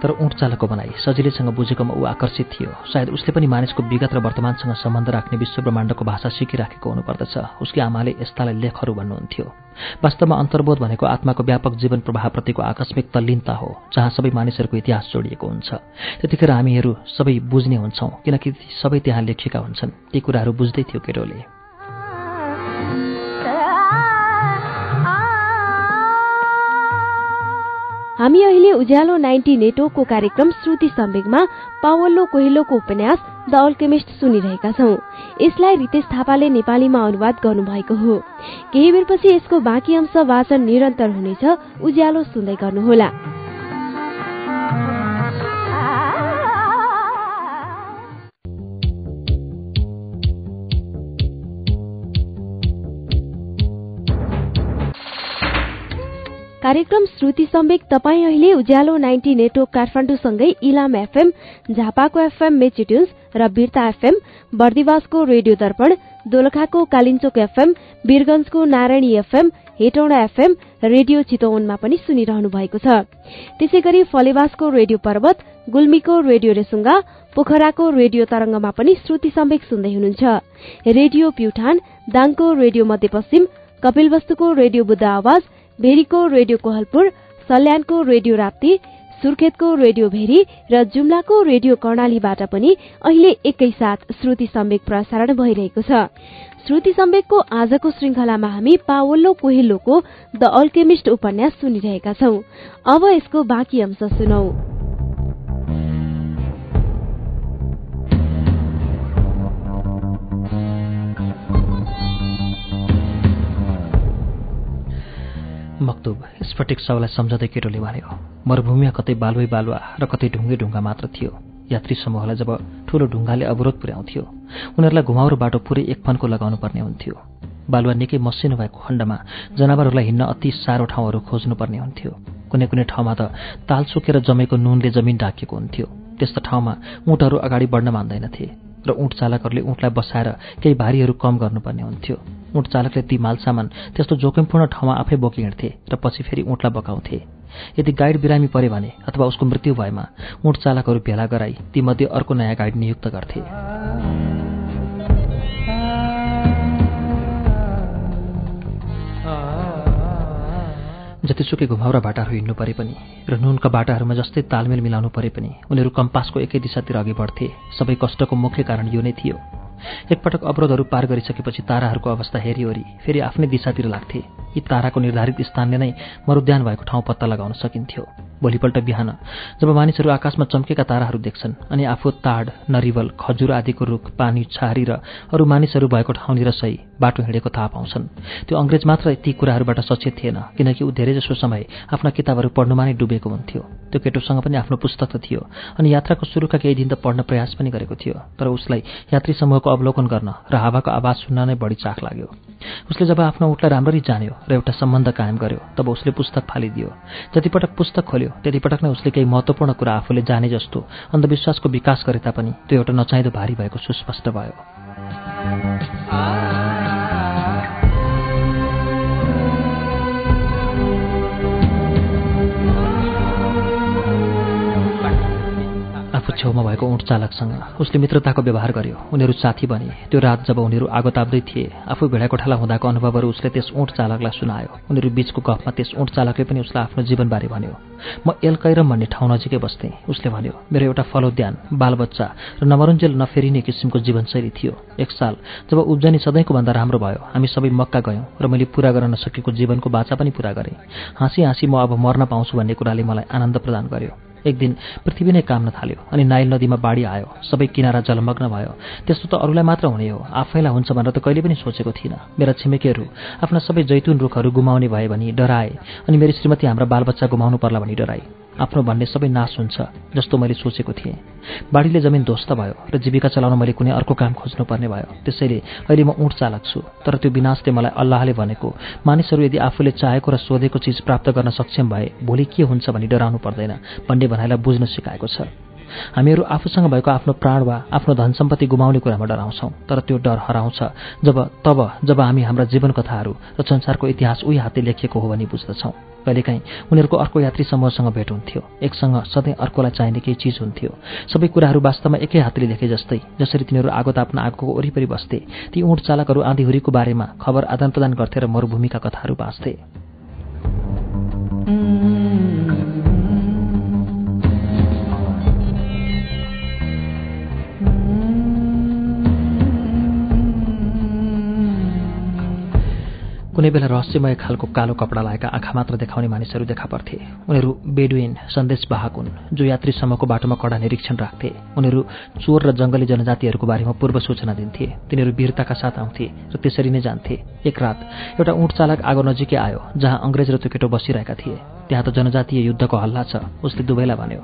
तर ऊँट चालकको बनाई सजिलैसँग बुझेकोमा ऊ आकर्षित थियो। सायद उसले पनि मानिसको विगत र वर्तमानसँग सम्बन्ध राख्ने विश्व ब्रह्माण्डको भाषा सिकिराखेको हुनुपर्दछ। उसकी आमाले यस्तालाई लेखहरू भन्नुहुन्थ्यो। वास्तवमा अन्तर्बोध भनेको आत्माको व्यापक जीवन प्रभावप्रतिको आकस्मिक तल्लीनता हो जहाँ सबै मानिसहरूको इतिहास जोडिएको हुन्छ। त्यतिखेर हामीहरू सबै बुझ्ने हुन्छौँ किनकि सबै त्यहाँ लेखिएका हुन्छन्। ती कुराहरू बुझ्दै थियो केरोले। हामी अहिले उज्यालो नाइन्टी नेटवर्कको कार्यक्रम श्रुति सम्वेगमा पावल्लो कोहिलोको उपन्यास द अल्केमिस्ट सुनिरहेका छौं। यसलाई रितेश थापाले नेपालीमा अनुवाद गर्नुभएको हो। केही बेरपछि यसको बाँकी अंश वाचन निरन्तर हुनेछ। उज्यालो सुन्दै गर्नुहोला। कार्यक्रम श्रुति सम्वेक तपाईँ अहिले उज्यालो नाइन्टी नेटवर्क काठमाडौँसँगै इलाम एफएम झापाको एफएम मेचिट्युन्स र बिर्ता एफएम बर्दिवासको रेडियो दर्पण दोलखाको Kalinchowk FM वीरगंजको Narayani FM Hetauda FM radio चितवनमा पनि सुनिरहनु भएको छ। त्यसै गरी फलेवासको रेडियो पर्वत गुल्मीको रेडियो रेसुङ्गा पोखराको रेडियो तरंगमा पनि श्रुति सम्वेक सुन्दै हुनुहुन्छ। रेडियो प्युठान दाङको रेडियो मध्यपश्चिम कपिलवस्तुको रेडियो बुद्ध आवाज भेरीको रेडियो कोहलपुर सल्यानको रेडियो राप्ती सुर्खेतको रेडियो भेरी र जुम्लाको रेडियो कर्णालीबाट पनि अहिले एकैसाथ श्रुति सम्वेक प्रसारण भइरहेको छ। श्रुति सम्वेकको आजको श्रृंखलामा हामी पावल्लो कोहिल्लोको द अल्केमिस्ट उपन्यास सुनिरहेका छौं। अब यसको बाँकी अंश मक्तुब स्फटिक सबलाई सम्झँदै केटोले भन्यो मरुभूमिमा कतै बालुवै बालुवा र कतै ढुङ्गे ढुङ्गा मात्र थियो। यात्री समूहलाई जब ठूलो ढुङ्गाले अवरोध पुर्याउँथ्यो उनीहरूलाई घुमाउरो बाटो पुरै एक फनको लगाउनु पर्ने हुन्थ्यो। बालुवा निकै मसिनो भएको खण्डमा जनावरहरूलाई हिँड्न अति साह्रो ठाउँहरू खोज्नुपर्ने हुन्थ्यो। कुनै कुनै ठाउँमा त ताल सुकेर जमेको नुनले जमिन ढाकिएको हुन्थ्यो। त्यस्तो ठाउँमा ऊँटहरू अगाडि बढ्न मान्दैनथे र ऊँट चालकहरूले ऊँटलाई बसाएर केही भारीहरू कम गर्नुपर्ने हुन्थ्यो। ऊँट चालकले ती मालसामान त्यस्तो जोखिमपूर्ण ठाउँमा आफै बोकी हिँड्थे र पछि फेरि ऊँटलाई बकाउँथे। यदि गाइड बिरामी परे भने अथवा उसको मृत्यु भएमा ऊँट चालकहरू भेला गराई तीमध्ये अर्को नयाँ गाइड नियुक्त गर्थे। जतिसुकै घुमाउरा बाटाहरू हिँड्नु परे पनि र नुनका बाटाहरूमा जस्तै तालमेल मिलाउनु परे पनि उनीहरू कम्पासको एकै दिशातिर अघि बढ्थे। सबै कष्टको मुख्य कारण यो नै थियो। एकपटक अवरोधहरू पार गरिसकेपछि ताराहरूको अवस्था हेरिवरी फेरि आफ्नै दिशातिर लाग्थे। यी ताराको निर्धारित स्थानले नै मरुद्यान भएको ठाउँ पत्ता लगाउन सकिन्थ्यो। भोलिपल्ट बिहान जब मानिसहरू आकाशमा चम्केका ताराहरू देख्छन् अनि आफू ताड नरिवल खजुर आदिको रुख पानी छहारी र अरू मानिसहरू भएको ठाउँनिर सही बाटो हिँडेको थाहा पाउँछन् त्यो अङ्ग्रेज मात्र ती कुराहरूबाट सचेत थिएन किनकि ऊ धेरैजसो समय आफ्ना किताबहरू पढ्नुमा नै डुबेको हुन्थ्यो। त्यो केटोसँग पनि आफ्नो पुस्तक त थियो अनि यात्राको सुरुका केही दिन त पढ्न प्रयास पनि गरेको थियो तर उसलाई यात्री समूहको अवलोकन गर्न र हावाको आवाज सुन्न नै बढी चाख लाग्यो। उसले जब आफ्नो उठलाई राम्ररी जान्यो र एउटा सम्बन्ध कायम गर्यो तब उसले पुस्तक फालिदियो। जतिपटक पुस्तक खोल्यो त्यतिपटक नै उसले केही महत्त्वपूर्ण कुरा आफूले जाने जस्तो अन्धविश्वासको विकास गरे तापनि त्यो एउटा नचाहिँदो भारी भएको सुस्पष्ट भयो। छेउमा भएको उठ चालकसँग उसले मित्रताको व्यवहार गर्यो। उनीहरू साथी बने। त्यो रात जब उनीहरू आगो ताप्दै थिए आफू भेडाकोठाला हुँदाको अनुभवहरू उसले त्यस उठ चालकलाई सुनायो। उनीहरू बिचको गफमा त्यस उठ चालकले पनि उसलाई आफ्नो जीवनबारे भन्यो। म एलकैरम भन्ने ठाउँ नजिकै बस्थेँ उसले भन्यो। मेरो एउटा फलोद्यान बालबच्चा र नमरुन्जेल नफेरिने किसिमको जीवनशैली थियो। एक साल जब उब्जनी सधैँको भन्दा राम्रो भयो हामी सबै मक्का गयौँ र मैले पुरा गर्न नसकेको जीवनको बाचा पनि पुरा गरेँ। हाँसी हाँसी म अब मर्न पाउँछु भन्ने कुराले मलाई आनन्द प्रदान गर्यो। एक दिन पृथ्वी नै काम्न थाल्यो अनि नाइल नदीमा बाढी आयो। सबै किनारा जलमग्न भयो। त्यस्तो त अरूलाई मात्र हुने हो। आफैलाई हुन्छ भनेर त कहिले पनि सोचेको थिइनँ। मेरा छिमेकीहरू आफ्ना सबै जैतुन रुखहरू गुमाउने भए भनी डराए अनि मेरो श्रीमती हाम्रा बालबच्चा गुमाउनु पर्ला भनी डराए। आफ्नो भन्ने सबै नाश हुन्छ जस्तो मैले सोचेको थिएँ। बाढीले जमिन ध्वस्त भयो र जीविका चलाउन मैले कुनै अर्को काम खोज्नुपर्ने भयो। त्यसैले अहिले म उठ चालक छु तर त्यो विनाशले मलाई अल्लाहले भनेको मानिसहरू यदि आफूले चाहेको र सोधेको चिज प्राप्त गर्न सक्षम भए भोलि के हुन्छ भनी डराउनु पर्दैन। भन्ने भनाइलाई बुझ्न सिकाएको छ। हामीहरू आफूसँग भएको आफ्नो प्राण वा आफ्नो धन सम्पत्ति गुमाउने कुरामा डराउँछौँ तर त्यो डर हराउँछ। जब तब जब हामी हाम्रा जीवन कथाहरू र संसारको इतिहास उही हातले लेखिएको हो भनी बुझ्दछौँ। कहिलेकाहीँ उनीहरूको अर्को यात्री समूहसँग भेट हुन्थ्यो। एकसँग सधैँ अर्कोलाई चाहिने केही चिज हुन्थ्यो। सबै कुराहरू वास्तवमा एकै हातले लेखे जस्तै जसरी तिनीहरू आगो ताप्न आगोको वरिपरि बस्थे। ती ऊँट चालकहरू आँधीहुरीको बारेमा खबर आदान प्रदान गर्थे र मरूभूमिका कथाहरू बाँच्थे। कुनै बेला रहस्यमय खालको कालो कपडा लगाएका आँखा मात्र देखाउने मानिसहरू देखा पर्थे। उनीहरू बेडुइन सन्देश वाहक हुन् जो यात्रीसम्मको बाटोमा कडा निरीक्षण राख्थे। उनीहरू चोर र जङ्गली जनजातिहरूको बारेमा पूर्व सूचना दिन्थे। तिनीहरू वीरताका साथ आउँथे र त्यसरी नै जान्थे। एक रात एउटा ऊँट चालक आगो नजिकै आयो जहाँ अङ्ग्रेज र त्यो केटो बसिरहेका थिए। त्यहाँ त जनजातीय युद्धको हल्ला छ उसले दुवैलाई भन्यो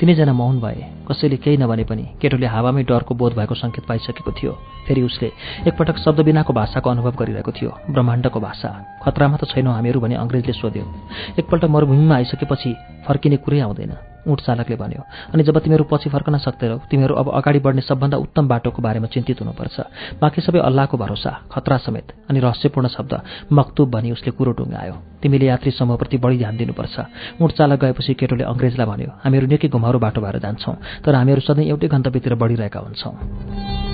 तिनैजना मौन भए कसैले केही नभने पनि केटोले हावामै डरको बोध भएको सङ्केत पाइसकेको थियो। फेरि उसले एकपटक शब्द बिनाको भाषाको अनुभव गरिरहेको थियो ब्रह्माण्डको भाषा। खतरामा त छैनौँ हामीहरू भने अङ्ग्रेजले सोध्यो। एकपल्ट मरुभूमिमा आइसकेपछि फर्किने कुरै आउँदैन ऊँट चालकले भन्यो। अनि जब तिमीहरू पछि फर्कन सक्दैनौ तिमीहरू अब अगाडि बढ्ने सबभन्दा उत्तम बाटोको बारेमा चिन्तित हुनुपर्छ। बाँकी सबै अल्लाहको भरोसा खतरा समेत अनि रहस्यपूर्ण शब्द मक्तुब भनी उसले कुरो टुङ्गायो। तिमीले यात्री समूहप्रति बढी ध्यान दिनुपर्छ। ऊँट चालक गएपछि केटोले अङ्ग्रेजलाई भन्यो हामीहरू निकै घुमाउरो बाटो भएर जान्छौँ तर हामीहरू सधैँ एउटै गन्तव्यतिर बढिरहेका हुन्छौँ।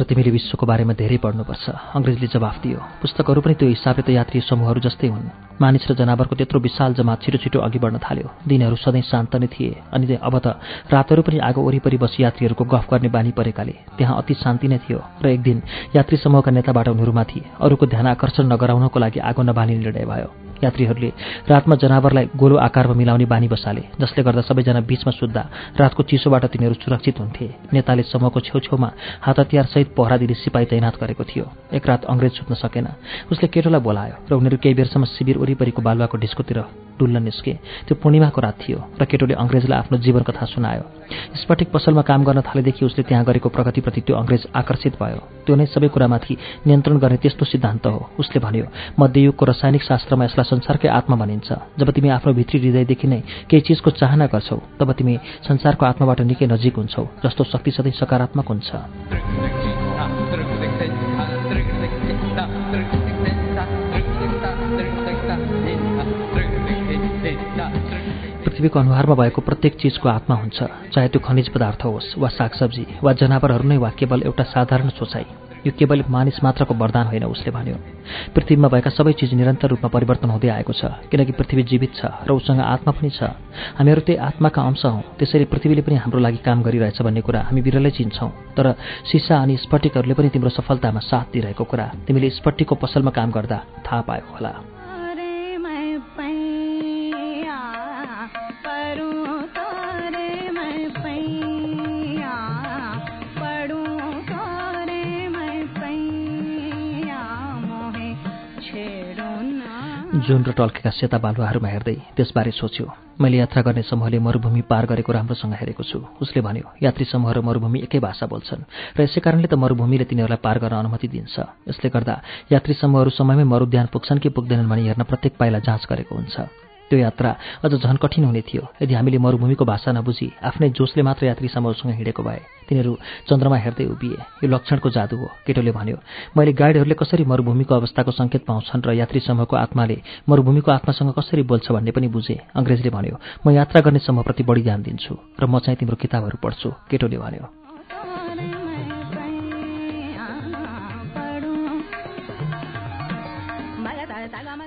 र तिमीले विश्वको बारेमा धेरै पढ्नुपर्छ। अङ्ग्रेजले जवाफ दियो पुस्तकहरू पनि त्यो हिसाबले त यात्री समूहहरू जस्तै हुन्। मानिस र जनावरको त्यत्रो विशाल जमात छिटो छिटो अघि बढ्न थाल्यो। दिनहरू सधैँ शान्त नै थिए अनि अब त रातहरू पनि आगो वरिपरि बसी यात्रीहरूको गफ गर्ने बानी परेकाले। त्यहाँ अति शान्ति नै थियो र एक दिन यात्री समूहका नेताबाट उनीहरूमाथि अरूको ध्यान आकर्षण नगराउनको लागि आगो नबाल्ने निर्णय भयो। यात्रीहरूले रातमा जनावरलाई गोलो आकारमा मिलाउने बानी बसाले जसले गर्दा सबैजना बीचमा सुत्दा रातको चिसोबाट तिनीहरू सुरक्षित हुन्थे। नेताले समूहको छेउछेउमा हात हतियारसहित पहरा दिने सिपाही तैनात गरेको थियो। एक रात अङ्ग्रेज सुत्न सकेन। उसले केटोलाई बोलायो र उनीहरू केही बेरसम्म शिविर वरिपरिको बालुवाको ढिस्कोतिर डुल्न निस्के। त्यो पूर्णिमाको रात थियो र केटोले अङ्ग्रेजलाई आफ्नो जीवन कथा सुनायो। स्फटिक पसलमा काम गर्न थालेदेखि उसले त्यहाँ गरेको प्रगतिप्रति त्यो अङ्ग्रेज आकर्षित भयो। त्यो नै सबै कुरामाथि नियन्त्रण गर्ने त्यस्तो सिद्धान्त हो। उसले भन्यो मध्ययुगको रासायनिक शास्त्रमा यसलाई संसारकै आत्मा भनिन्छ। जब तिमी आफ्नो भित्री हृदयदेखि नै केही चिजको चाहना गर्छौ तब तिमी संसारको आत्माबाट निकै नजिक हुन्छौ जस्तो शक्ति सधैँ सकारात्मक हुन्छ। पृथ्वीको अनुहारमा भएको प्रत्येक चिजको आत्मा हुन्छ चाहे त्यो खनिज पदार्थ होस् वा सागसब्जी वा जनावरहरू नै वा केवल एउटा साधारण सोचाइ। यो केवल मानिस मात्रको वरदान होइन उसले भन्यो। पृथ्वीमा भएका सबै चिज निरन्तर रूपमा परिवर्तन हुँदै आएको छ किनकि पृथ्वी जीवित छ र उसँग आत्मा पनि छ। हामीहरू त्यही आत्माका अंश हौँ त्यसैले पृथ्वीले पनि हाम्रो लागि काम गरिरहेछ भन्ने कुरा हामी बिरलै चिन्छौँ। तर सिसा अनि स्फटिकहरूले पनि तिम्रो सफलतामा साथ दिइरहेको कुरा तिमीले स्फटिकको पसलमा काम गर्दा थाहा पायो होला। जुन र टल्केका सेता बालुवाहरूमा हेर्दै त्यसबारे सोच्यो मैले यात्रा गर्ने समूहले मरुभूमि पार गरेको राम्रोसँग हेरेको छु। उसले भन्यो यात्री समूह र मरुभूमि एकै भाषा बोल्छन् र यसै कारणले त मरुभूमिले तिनीहरूलाई पार गर्न अनुमति दिन्छ। यसले गर्दा यात्री समूहहरू समयमै मरुद्यान पुग्छन् कि पुग्दैनन् भनी हेर्न प्रत्येक पाइला जाँच गरेको हुन्छ। त्यो यात्रा अझ झन कठिन हुने थियो। यदि हामीले मरुभूमिको भाषा नबुझी आफ्नै जोसले मात्र यात्री समूहसँग हिँडेको भए तिनीहरू चन्द्रमा हेर्दै उभिए। यो लक्षणको जादु हो केटोले भन्यो। मैले गाइडहरूले कसरी मरुभूमिको अवस्थाको सङ्केत पाउँछन् र यात्री समूहको आत्माले मरुभूमिको आत्मासँग कसरी बोल्छ भन्ने पनि बुझे? अङ्ग्रेजले भन्यो म यात्रा गर्ने समूहप्रति बढी ध्यान दिन्छु र म चाहिँ तिम्रो किताबहरू पढ्छु। केटोले भन्यो।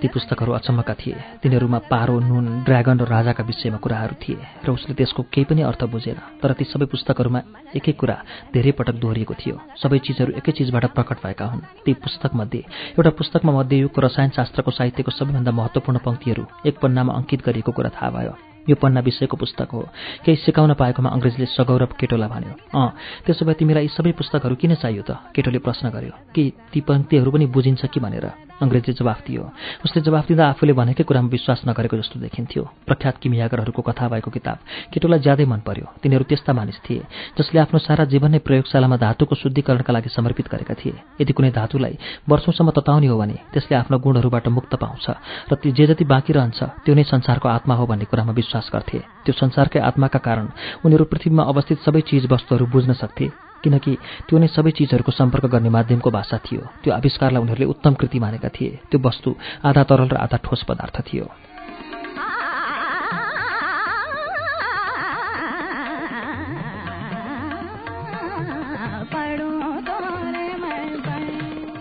ती पुस्तकहरू अचम्मका थिए। तिनीहरूमा पारो नुन ड्रागन र राजाका विषयमा कुराहरू थिए। र उसले त्यसको केही पनि अर्थ बुझेन तर ती सबै पुस्तकहरूमा एकै कुरा धेरै पटक दोहोरिएको थियो। सबै चिजहरू एकै चिजबाट प्रकट भएका हुन्। ती पुस्तकमध्ये एउटा पुस्तकमा मध्ययुगको रसायनशास्त्रको साहित्यको सबैभन्दा महत्त्वपूर्ण पङ्क्तिहरू एक पन्नामा अङ्कित गरिएको कुरा थाहा भयो। यो पन्ना विषयको पुस्तक हो। केही सिकाउन पाएकोमा अङ्ग्रेजले सगौरव केटोलाई भन्यो। अँ त्यसो भए तिमीलाई यी सबै पुस्तकहरू किन चाहियो त? केटोले प्रश्न गर्यो कि ती पङ्क्तिहरू पनि बुझिन्छ कि भनेर। अङ्ग्रेजले जवाफ दियो। उसले जवाफ दिँदा आफूले भनेकै कुरामा विश्वास नगरेको जस्तो देखिन्थ्यो। प्रख्यात किमियागरहरूको कथा भएको किताब केटोलाई ज्यादै मन पर्यो। तिनीहरू त्यस्ता मानिस थिए जसले आफ्नो सारा जीवन नै प्रयोगशालामा धातुको शुद्धिकरणका लागि समर्पित गरेका थिए। यदि कुनै धातुलाई वर्षौँसम्म तताउने हो भने त्यसले आफ्नो गुणहरूबाट मुक्त पाउँछ र ती जे जति बाँकी रहन्छ त्यो नै संसारको आत्मा हो भन्ने कुरामा विश्वास गर्थे। त्यो संसारकै आत्माका कारण उनीहरू पृथ्वीमा अवस्थित सबै चिज वस्तुहरू बुझ्न सक्थे। किनकि त्यो नै सबै चिजहरूको सम्पर्क गर्ने माध्यमको भाषा थियो। त्यो आविष्कारलाई उनीहरूले उत्तम कृति मानेका थिए। त्यो वस्तु आधा तरल र आधा ठोस पदार्थ थियो।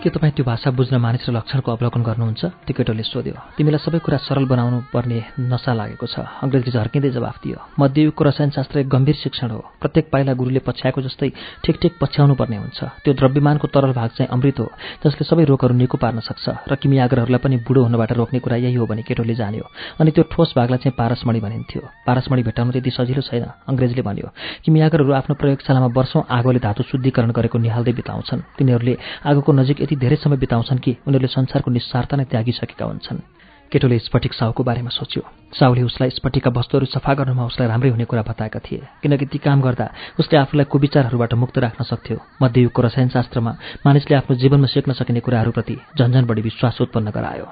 के तपाईँ त्यो भाषा बुझ्न मानिस र लक्षणको अवलोकन गर्नुहुन्छ? त्यो केटोले सोध्यो। तिमीलाई सबै कुरा सरल बनाउनु पर्ने नसा लागेको छ। अङ्ग्रेजले झर्किँदै जवाफ दियो। मध्ययुगको रसायनशास्त्र एक गम्भीर शिक्षण हो। प्रत्येक पाइला गुरुले पछ्याएको जस्तै ठिक ठिक पछ्याउनु पर्ने हुन्छ। त्यो द्रव्यमानको तरल भाग चाहिँ अमृत हो जसले सबै रोगहरू निको पार्न सक्छ र किमियाग्रहरूलाई पनि बुढो हुनबाट रोक्ने कुरा यही हो भने केटोले जान्यो। अनि त्यो ठोस भागलाई चाहिँ पारसमणि भनिन्थ्यो। पारसमणि भेटाउनु त्यति सजिलो छैन अङ्ग्रेजले भन्यो। किमियागरहरू आफ्नो प्रयोगशालामा वर्षौँ आगोले धातु शुद्धिकरण गरेको निहाल्दै बिताउँछन्। तिनीहरूले आगोको नजिक धेरै समय बिताउँछन् कि उनीहरूले संसारको निस्सारता नै त्यागिसकेका हुन्छन्। केटोले स्फटिक साहुको बारेमा सोच्यो। साहुले उसलाई स्फटिकका वस्तुहरू सफा गर्नुमा उसलाई राम्रै हुने कुरा बताएका थिए किनकि ती काम गर्दा उसले आफूलाई कुविचारहरूबाट मुक्त राख्न सक्थ्यो। मध्ययुगको रसायनशास्त्रमा मानिसले आफ्नो जीवनमा सिक्न सकिने कुराहरूप्रति झन्झन बढी विश्वास उत्पन्न गरायो।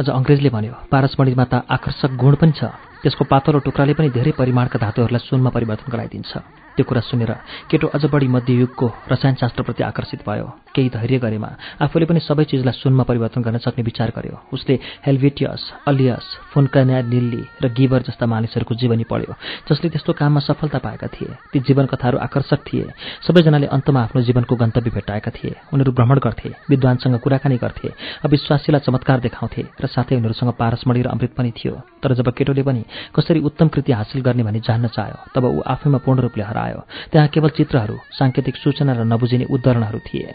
अझ अङ्ग्रेजले भन्यो पारसमणिमा त आकर्षक गुण पनि छ। त्यसको पातलो टुक्राले पनि धेरै परिमाणका धातुहरूलाई सुनमा परिवर्तन गराइदिन्छ। त्यो कुरा सुनेर केटो अझ बढी मध्ययुगको रसायनशास्त्रप्रति आकर्षित भयो। केही धैर्य गरेमा आफूले पनि सबै चिजलाई सुनमा परिवर्तन गर्न सक्ने विचार गर्यो। उसले हेल्भिटियस अलियस फुन्कन्या निल्ली र गिबर जस्ता मानिसहरूको जीवनी पढ्यो जसले त्यस्तो काममा सफलता पाएका थिए। ती जीवन कथाहरू आकर्षक थिए। सबैजनाले अन्तमा आफ्नो जीवनको गन्तव्य भेटाएका थिए। उनीहरू भ्रमण गर्थे विद्वानसँग कुराकानी गर्थे अविश्वासीलाई चमत्कार देखाउँथे र साथै उनीहरूसँग पारसमणि र अमृत पनि थियो। तर जब केटोले पनि कसरी उत्तम कृति हासिल गर्ने भनी जान्न चाह्यो तब ऊ आफैमा पूर्ण रूपले हरायो। त्यहाँ केवल चित्रहरू साङ्केतिक सूचना र नबुझिने उद्धरणहरू थिए।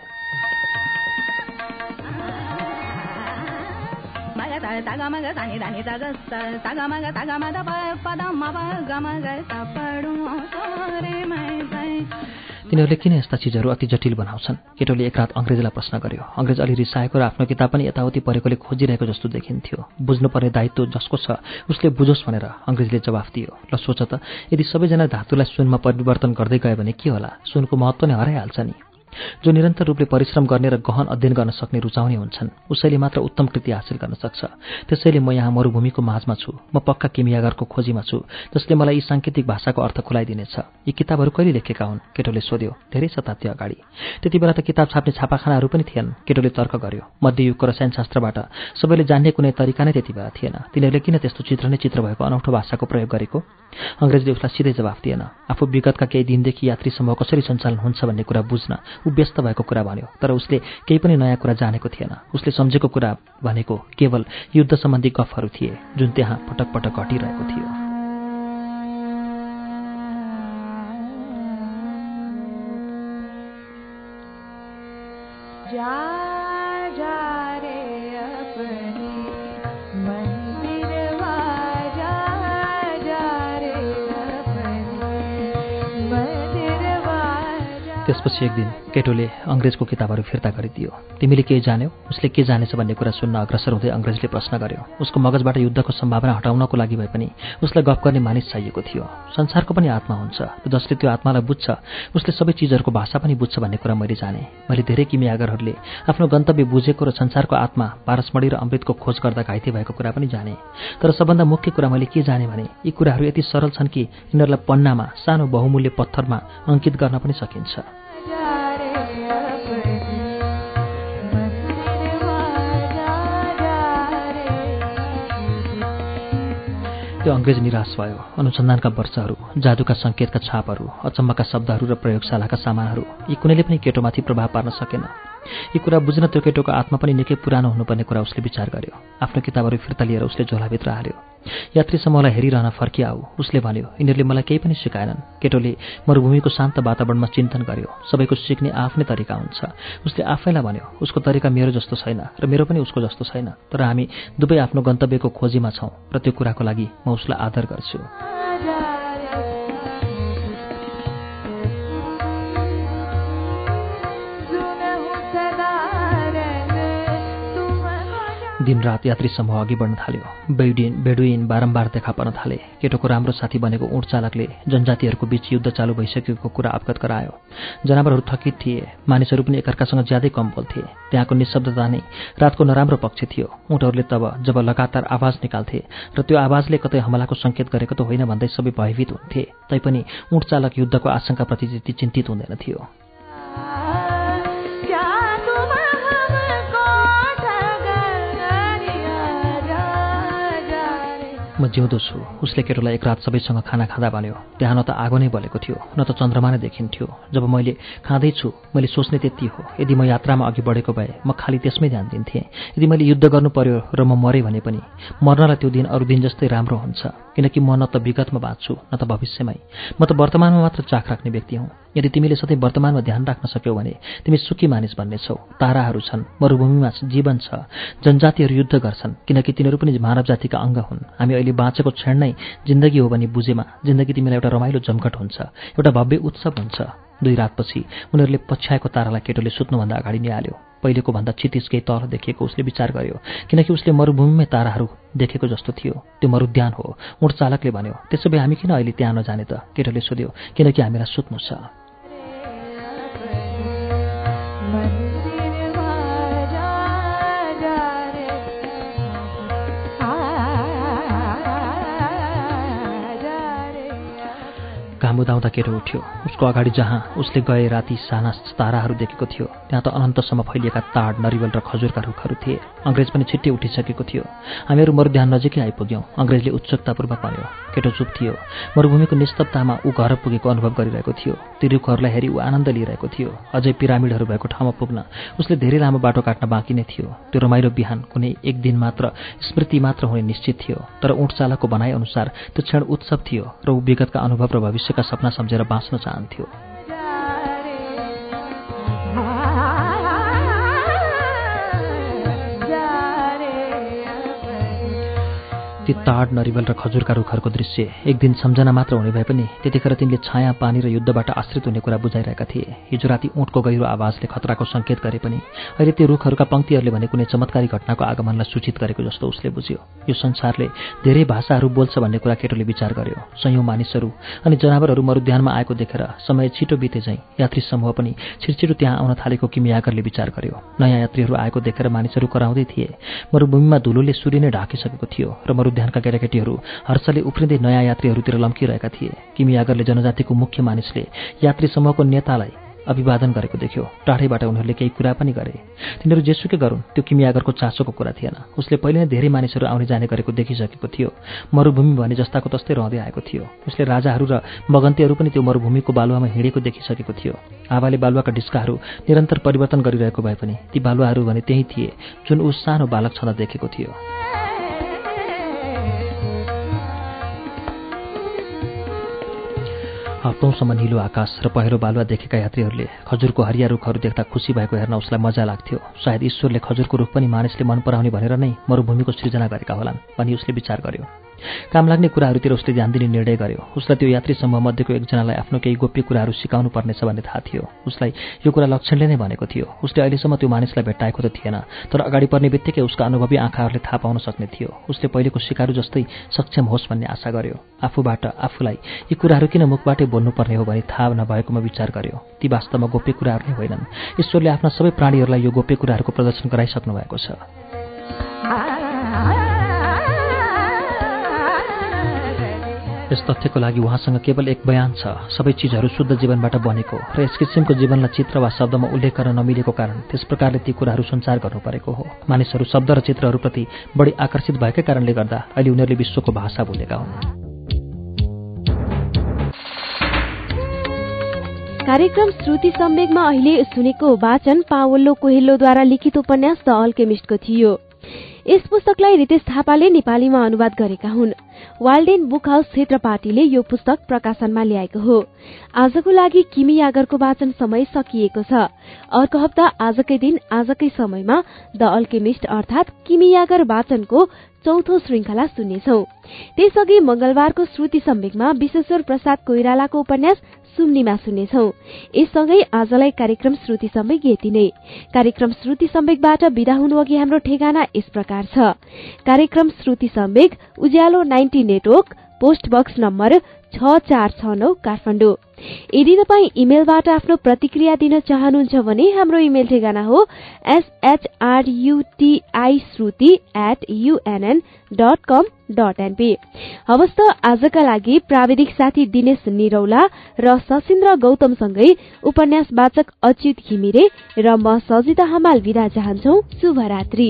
तिनीहरूले किन यस्ता चिजहरू अति जटिल बनाउँछन्? केटोले एक रात अङ्ग्रेजलाई प्रश्न गर्यो। अङ्ग्रेज अलि रिसाएको र आफ्नो किताब पनि यताउति परेकोले खोजिरहेको जस्तो देखिन्थ्यो। बुझ्नुपर्ने दायित्व जसको छ उसले बुझोस् भनेर अङ्ग्रेजले जवाफ दियो। ल सोच त यदि सबैजना धातुलाई सुनमा परिवर्तन गर्दै गयो भने के होला? सुनको महत्त्व नै हराइहाल्छ नि। जो निरन्तर रूपले परिश्रम गर्ने र गहन अध्ययन गर्न सक्ने रुचाउने हुन्छन् उसैले मात्र उत्तम कृति हासिल गर्न सक्छ। त्यसैले म यहाँ मरुभूमिको माझमा छु। म पक्का किमियागरको खोजीमा छु जसले मलाई यी साङ्केतिक भाषाको अर्थ खुलाइदिनेछ। यी किताबहरू कहिले लेखेका हुन्? केटोले सोध्यो। धेरै शताब्दी अगाडि। त्यति बेला त किताब छाप्ने छापाखानाहरू पनि थिएन केटोले तर्क गर्यो। मध्ययुगको रसायनशास्त्रबाट सबैले जान्ने कुनै तरिका नै त्यति बेला थिएन। तिनीहरूले किन त्यस्तो चित्र नै चित्र भएको अनौठो भाषाको प्रयोग गरेको? अङ्ग्रेजले उसलाई सिधै जवाफ दिएन। आफू विगतका केही दिनदेखि यात्री समूह कसरी सञ्चालन हुन्छ भन्ने कुरा बुझ्न ऊ व्यस्त भएको कुरा भन्यो तर उसले केही पनि नयाँ कुरा जानेको थिएन। उसले सम्झेको कुरा भनेको केवल युद्ध सम्बन्धी गफहरू थिए जुन त्यहाँ पटक पटक घटिरहेको थियो। त्यसपछि एक दिन केटोले अङ्ग्रेजको किताबहरू फिर्ता गरिदियो। तिमीले के जान्यौ? उसले के जानेछ भन्ने कुरा सुन्न अग्रसर हुँदै अङ्ग्रेजले प्रश्न गर्यो। उसको मगजबाट युद्धको सम्भावना हटाउनको लागि भए पनि उसलाई गफ गर्ने मानिस चाहिएको थियो। संसारको पनि आत्मा हुन्छ जसले त्यो आत्मालाई बुझ्छ उसले सबै चिजहरूको भाषा पनि बुझ्छ भन्ने कुरा मैले जाने। मैले धेरै किमियागरहरूले आफ्नो गन्तव्य बुझेको र संसारको आत्मा पारसमणी र अमृतको खोज गर्दा घाइते भएको कुरा पनि जाने। तर सबभन्दा मुख्य कुरा मैले के जाने भने यी कुराहरू यति सरल छन् कि यिनीहरूलाई पन्नामा सानो बहुमूल्य पत्थरमा अङ्कित गर्न पनि सकिन्छ। त्यो अङ्ग्रेज निराश भयो। अनुसन्धानका वर्षहरू जादुका सङ्केतका छापहरू अचम्मका शब्दहरू र प्रयोगशालाका सामानहरू यी कुनैले पनि केटोमाथि प्रभाव पार्न सकेन। यी कुरा बुझ्न त्यो केटोको आत्मा पनि निकै पुरानो हुनुपर्ने कुरा उसले विचार गर्यो। आफ्नो किताबहरू फिर्ता लिएर उसले झोलाभित्र हाल्यो। यात्री समूहलाई हेरिरहन फर्किआऊ उसले भन्यो यिनीहरूले मलाई केही पनि सिकाएनन्। केटोले मरुभूमिको शान्त वातावरणमा चिन्तन गर्यो। सबैको सिक्ने आफ्नै तरिका हुन्छ। उसले आफैलाई भन्यो उसको तरिका मेरो जस्तो छैन र मेरो पनि उसको जस्तो छैन तर हामी दुवै आफ्नो गन्तव्यको खोजीमा छौँ र त्यो कुराको लागि म उसलाई आदर गर्छु। दिनरात यात्री समूह अघि बढ्न थाल्यो। बेडुइन बेडुइन बारम्बार देखा पर्न थाले। केटोको राम्रो साथी बनेको ऊँट चालकले जनजातिहरूको बीच युद्ध चालु भइसकेको कुरा अवगत गरायो। जनावरहरू थकित थिए। मानिसहरू पनि एकअर्कासँग ज्यादै कम बोल्थे त्यहाँको निशब्दता नै रातको नराम्रो पक्ष थियो। ऊँटहरूले तब जब लगातार आवाज निकाल्थे र त्यो आवाजले कतै हमलाको सङ्केत गरेको त होइन भन्दै सबै भयभीत हुन्थे तैपनि ऊँट चालक युद्धको आशंकाप्रति त्यति चिन्तित हुँदैन थियो। जिउँदो छु। उसले केटोलाई एक रात सबैसँग खाना खाँदा भन्यो त्यहाँ न त आगो नै बलेको थियो न त चन्द्रमा नै देखिन्थ्यो। जब मैले खाँदैछु मैले सोच्ने त्यति हो। यदि म यात्रामा अघि बढेको भए म खालि त्यसमै ध्यान दिन्थेँ। यदि मैले युद्ध गर्नु पर्यो र म मरेँ भने पनि मर्नलाई त्यो दिन अरू दिन जस्तै राम्रो हुन्छ किनकि म न त विगतमा बाँच्छु न त भविष्यमै। म त वर्तमानमा मात्र चाख राख्ने व्यक्ति हुँ। यदि तिमीले सधैँ वर्तमानमा ध्यान राख्न सक्यौ भने तिमी सुखी मानिस भन्नेछौ ताराहरू छन् मरुभूमिमा जीवन छ जनजातिहरू युद्ध गर्छन् किनकि तिनीहरू पनि मानव जातिका अङ्ग हुन्। हामी अहिले बाँचेको क्षण नै जिन्दगी हो भने बुझेमा जिन्दगी तिमीलाई एउटा रमाइलो जमघट हुन्छ एउटा भव्य उत्सव हुन्छ। दुई रातपछि उनीहरूले पछ्याएको तारालाई केटोले सुत्नुभन्दा अगाडि निहाल्यो। पहिलेको भन्दा छिटिस केही तल देखिएको उसले विचार गर्यो किनकि उसले मरुभूमिमै ताराहरू देखेको जस्तो थियो। त्यो मरुद्यान हो उठ चालकले भन्यो त्यसो भए हामी किन अहिले त्यहाँ नजाने त? केटोले सोध्यो किनकि हामीलाई सुत्नु छ। घाम केटो उठ्यो। उसको अगाडि जहाँ उसले गए राति साना ताराहरू देखेको थियो त्यहाँ त अनन्तसम्म फैलिएका ताड नरिवल र खजुरका रुखहरू थिए। अङ्ग्रेज पनि छिट्टै उठिसकेको थियो। हामीहरू मरुध्यान नजिकै आइपुग्यौँ। अङ्ग्रेजले उत्सुकतापूर्वक भन्यो केटो चुप थियो। मरुभूमिको निस्तब्धतामा ऊ घर पुगेको अनुभव गरिरहेको थियो। ती रुखहरूलाई हेरी ऊ आनन्द लिइरहेको थियो। अझै पिरामिडहरू भएको ठाउँमा पुग्न उसले धेरै लामो बाटो काट्न बाँकी नै थियो। त्यो रमाइलो बिहान कुनै एक दिन मात्र स्मृति मात्र हुने निश्चित थियो। तर ऊँट चालकको भनाइअनुसार त्यो क्षण उत्सव थियो र ऊ विगतका अनुभव र भविष्यका सपना सम्झेर बाँच्न चाहन्थ्यो। ती ताड नरिवल र खजुरका रुखहरूको दृश्य। एक दिन सम्झना मात्र हुने भए पनि त्यतिखेर तिनले छाया पानी र युद्धबाट आश्रित हुने कुरा बुझाइरहेका थिए। हिजो राति ऊँटको गहिरो आवाजले खतराको सङ्केत गरे पनि अहिले त्यो रुखहरूका पङ्क्तिहरूले भने कुनै चमत्कारी घटनाको आगमनलाई सूचित गरेको जस्तो उसले बुझ्यो। यो संसारले धेरै भाषाहरू बोल्छ भन्ने कुरा केटोले विचार गर्यो। सयौँ मानिसहरू अनि जनावरहरू मरुद्यानमा आएको देखेर समय छिटो बिते चाहिँ यात्री समूह पनि छिटछिटो त्यहाँ आउन थालेको किमियागरले विचार गर्यो। नयाँ यात्रीहरू आएको देखेर मानिसहरू कराउँदै थिए। मरुभूमिमा धुलोले सूर्य नै ढाकिसकेको थियो र मरु उद्यानका केटाकेटीहरू हर्षले उफ्रिँदै नयाँ यात्रीहरूतिर लम्किरहेका थिए। किमी यागरले जनजातिको मुख्य मानिसले यात्री समूहको नेतालाई अभिवादन गरेको देख्यो। टाढैबाट उनीहरूले केही कुरा पनि गरे। तिनीहरू जेसुकै गरून् त्यो किमियागरको चासोको कुरा थिएन। उसले पहिले नै धेरै मानिसहरू आउने जाने गरेको देखिसकेको थियो। मरुभूमि भने जस्ताको तस्तै रहँदै आएको थियो। उसले राजाहरू र मगन्तीहरू पनि त्यो मरुभूमिको बालुवामा हिँडेको देखिसकेको थियो। आवाले बालुवाका डिस्काहरू निरन्तर परिवर्तन गरिरहेको भए पनि ती बालुवाहरू भने त्यही थिए जुन ऊ सानो बालक छँदा देखेको थियो। हप्तौँसम्म निलो आकाश र पहिरो बालुवा देखेका यात्रीहरूले खजुरको हरिया रुखहरू देख्दा खुसी भएको हेर्न उसलाई मजा लाग्थ्यो। सायद ईश्वरले खजुरको रुख पनि मानिसले मन पराउने भनेर नै मरुभूमिको सृजना गरेका होलान् भनी उसले विचार गर्यो। काम लाग्ने कुराहरूतिर उसले ध्यान दिने निर्णय गर्यो। उसलाई त्यो यात्री समूह मध्येको एकजनालाई आफ्नो केही गोप्य कुराहरू सिकाउनु पर्नेछ भन्ने थाहा थियो। उसलाई यो कुरा लक्षणले नै भनेको थियो। उसले अहिलेसम्म त्यो मानिसलाई भेट्टाएको त थिएन तर अगाडि पर्ने बित्तिकै उसका अनुभवी आँखाहरूले थाहा पाउन सक्ने थियो। उसले पहिलेको सिकारु जस्तै सक्षम होस् भन्ने आशा गर्यो। आफूबाट आफूलाई यी कुराहरू किन मुखबाटै बोल्नुपर्ने हो भनी थाहा नभएकोमा विचार गर्यो। ती वास्तवमा गोप्य कुराहरू नै होइनन्। ईश्वरले आफ्ना सबै प्राणीहरूलाई यो गोप्य कुराहरूको प्रदर्शन गराइसक्नु भएको छ। यस तथ्यको लागि उहाँसँग केवल एक बयान छ। सबै चिजहरू शुद्ध जीवनबाट बनेको र यस किसिमको जीवनलाई चित्र वा शब्दमा उल्लेख गर्न नमिलेको कारण त्यस प्रकारले ती कुराहरू सञ्चार गर्नु परेको हो। मानिसहरू शब्द र चित्रहरूप्रति बढी आकर्षित भएकै कारणले गर्दा अहिले उनीहरूले विश्वको भाषा बोलेका हुन्। कार्यक्रम श्रुति सम्वेगमा अहिले सुनेको वाचन पावल्लो कोहेल्लोद्वारा लिखित उपन्यास द अल्केमिस्टको थियो। यस पुस्तकलाई रितेश थापाले नेपालीमा अनुवाद गरेका हुन्। वाल्डेन बुक हाउस क्षेत्र पार्टीले यो पुस्तक प्रकाशनमा ल्याएको हो। आजको लागि किमी यागरको वाचन समय सकिएको छ। अर्को हप्ता आजकै दिन आजकै समयमा द अल्केमिस्ट अर्थात किमी यागर वाचनको चौथो श्रृंखला सुन्नेछौ। त्यसअघि मंगलबारको श्रुति सम्वेकमा विश्वेश्वर प्रसाद कोइरालाको उपन्यास सुम्नीमा सुन्नेछौ। यससँगै आजलाई कार्यक्रम श्रुति सम्वेक यति नै। कार्यक्रम श्रुति सम्वेकबाट विदा हुनु अघि हाम्रो ठेगाना यस प्रकार छ। कार्यक्रम Shruti Samvek Ujyaalo ninety network post box number छ चार छ नौ काठमाडौँ यदि तपाईँ इमेलबाट आफ्नो प्रतिक्रिया दिन चाहनुहुन्छ भने हाम्रो इमेल ठेगाना हो S H R U T I Shruti at UNN dot com dot NP हवस् त आजका लागि प्राविधिक साथी दिनेश निरौला र सशिन्द्र गौतमसँगै उपन्यास वाचक अच्युत घिमिरे र म सजिता हमाल विदा चाहन्छौ शुभरात्री